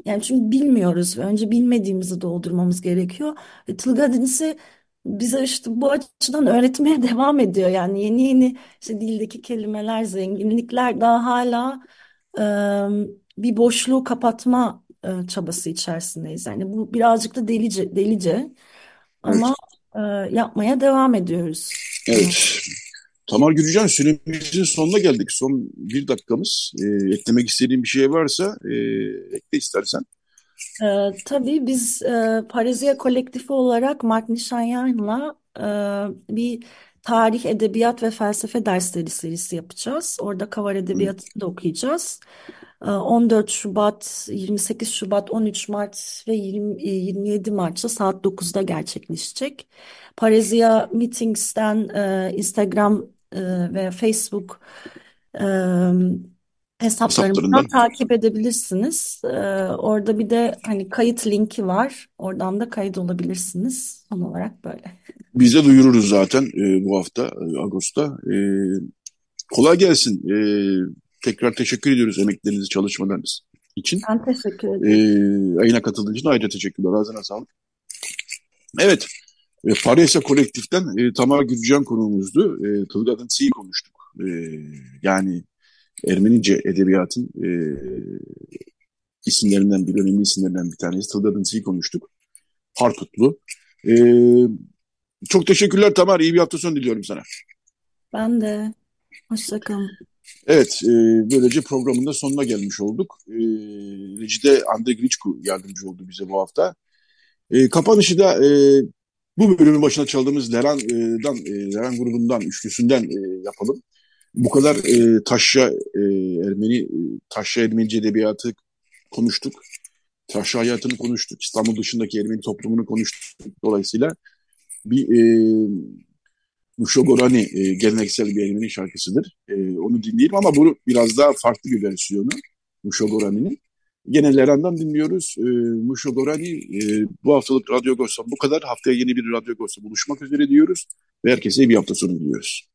yani çünkü bilmiyoruz ve önce bilmediğimizi doldurmamız gerekiyor. Ve Tılgadinsi bize işte bu açıdan öğretmeye [laughs] devam ediyor. Yani yeni yeni işte dildeki kelimeler, zenginlikler daha hala e, bir boşluğu kapatma e, çabası içerisindeyiz. Yani bu birazcık da delice, delice Evet. ama e, yapmaya devam ediyoruz. Evet. Tamar Gürcan süremizin sonuna geldik. Son bir dakikamız. E, eklemek istediğin bir şey varsa e, ekle istersen. Ee, tabii biz e, Parizia Kolektifi olarak Mark Nişanyan'la e, bir tarih, edebiyat ve felsefe dersleri serisi yapacağız. Orada Kavar Edebiyatı'nı da okuyacağız. Ee, 14 Şubat, 28 Şubat, 13 Mart ve 20, e, 27 Mart'ta saat 9'da gerçekleşecek. Parizia Meetings'ten e, Instagram e, ve Facebook e, hesaplarımızdan Hesaplarından. takip edebilirsiniz. Ee, orada bir de hani kayıt linki var. Oradan da kayıt olabilirsiniz. Son olarak böyle. Biz de duyururuz zaten e, bu hafta, e, Ağustos'ta. E, kolay gelsin. Tekrar teşekkür ediyoruz emeklerinizi, çalışmalarınız için. Ben teşekkür ederim. ayına katıldığın için ayrıca teşekkürler. Ağzına sağlık. Evet, e, Paris'e kolektiften e, Tamar Gürcan konuğumuzdu. E, Tılgadın Si'yi konuştuk. E, yani Ermenice edebiyatın e, isimlerinden bir önemli isimlerinden bir tanesi. Tılgadın Si'yi konuştuk. Harputlu. E, çok teşekkürler Tamar. İyi bir hafta sonu diliyorum sana. Ben de. Hoşça kalın. Evet, e, böylece programın da sonuna gelmiş olduk. E, Recide Andrei Griçku yardımcı oldu bize bu hafta. E, kapanışı da e, bu bölümün başına çaldığımız Leran'dan, e, Leran grubundan, üçlüsünden e, yapalım. Bu kadar e, taşra e, Ermeni, e, taşra Ermenice edebiyatı konuştuk. Taşra hayatını konuştuk. İstanbul dışındaki Ermeni toplumunu konuştuk. Dolayısıyla bir e, Muşogorani e, geleneksel bir Ermeni şarkısıdır. E, onu dinleyelim ama bu biraz daha farklı bir versiyonu Muşogorani'nin. Gene Leran'dan dinliyoruz. E, Muşogorani e, bu haftalık Radyo Gosta bu kadar. Haftaya yeni bir Radyo Gosta buluşmak üzere diyoruz. Ve herkese bir hafta sonu diliyoruz.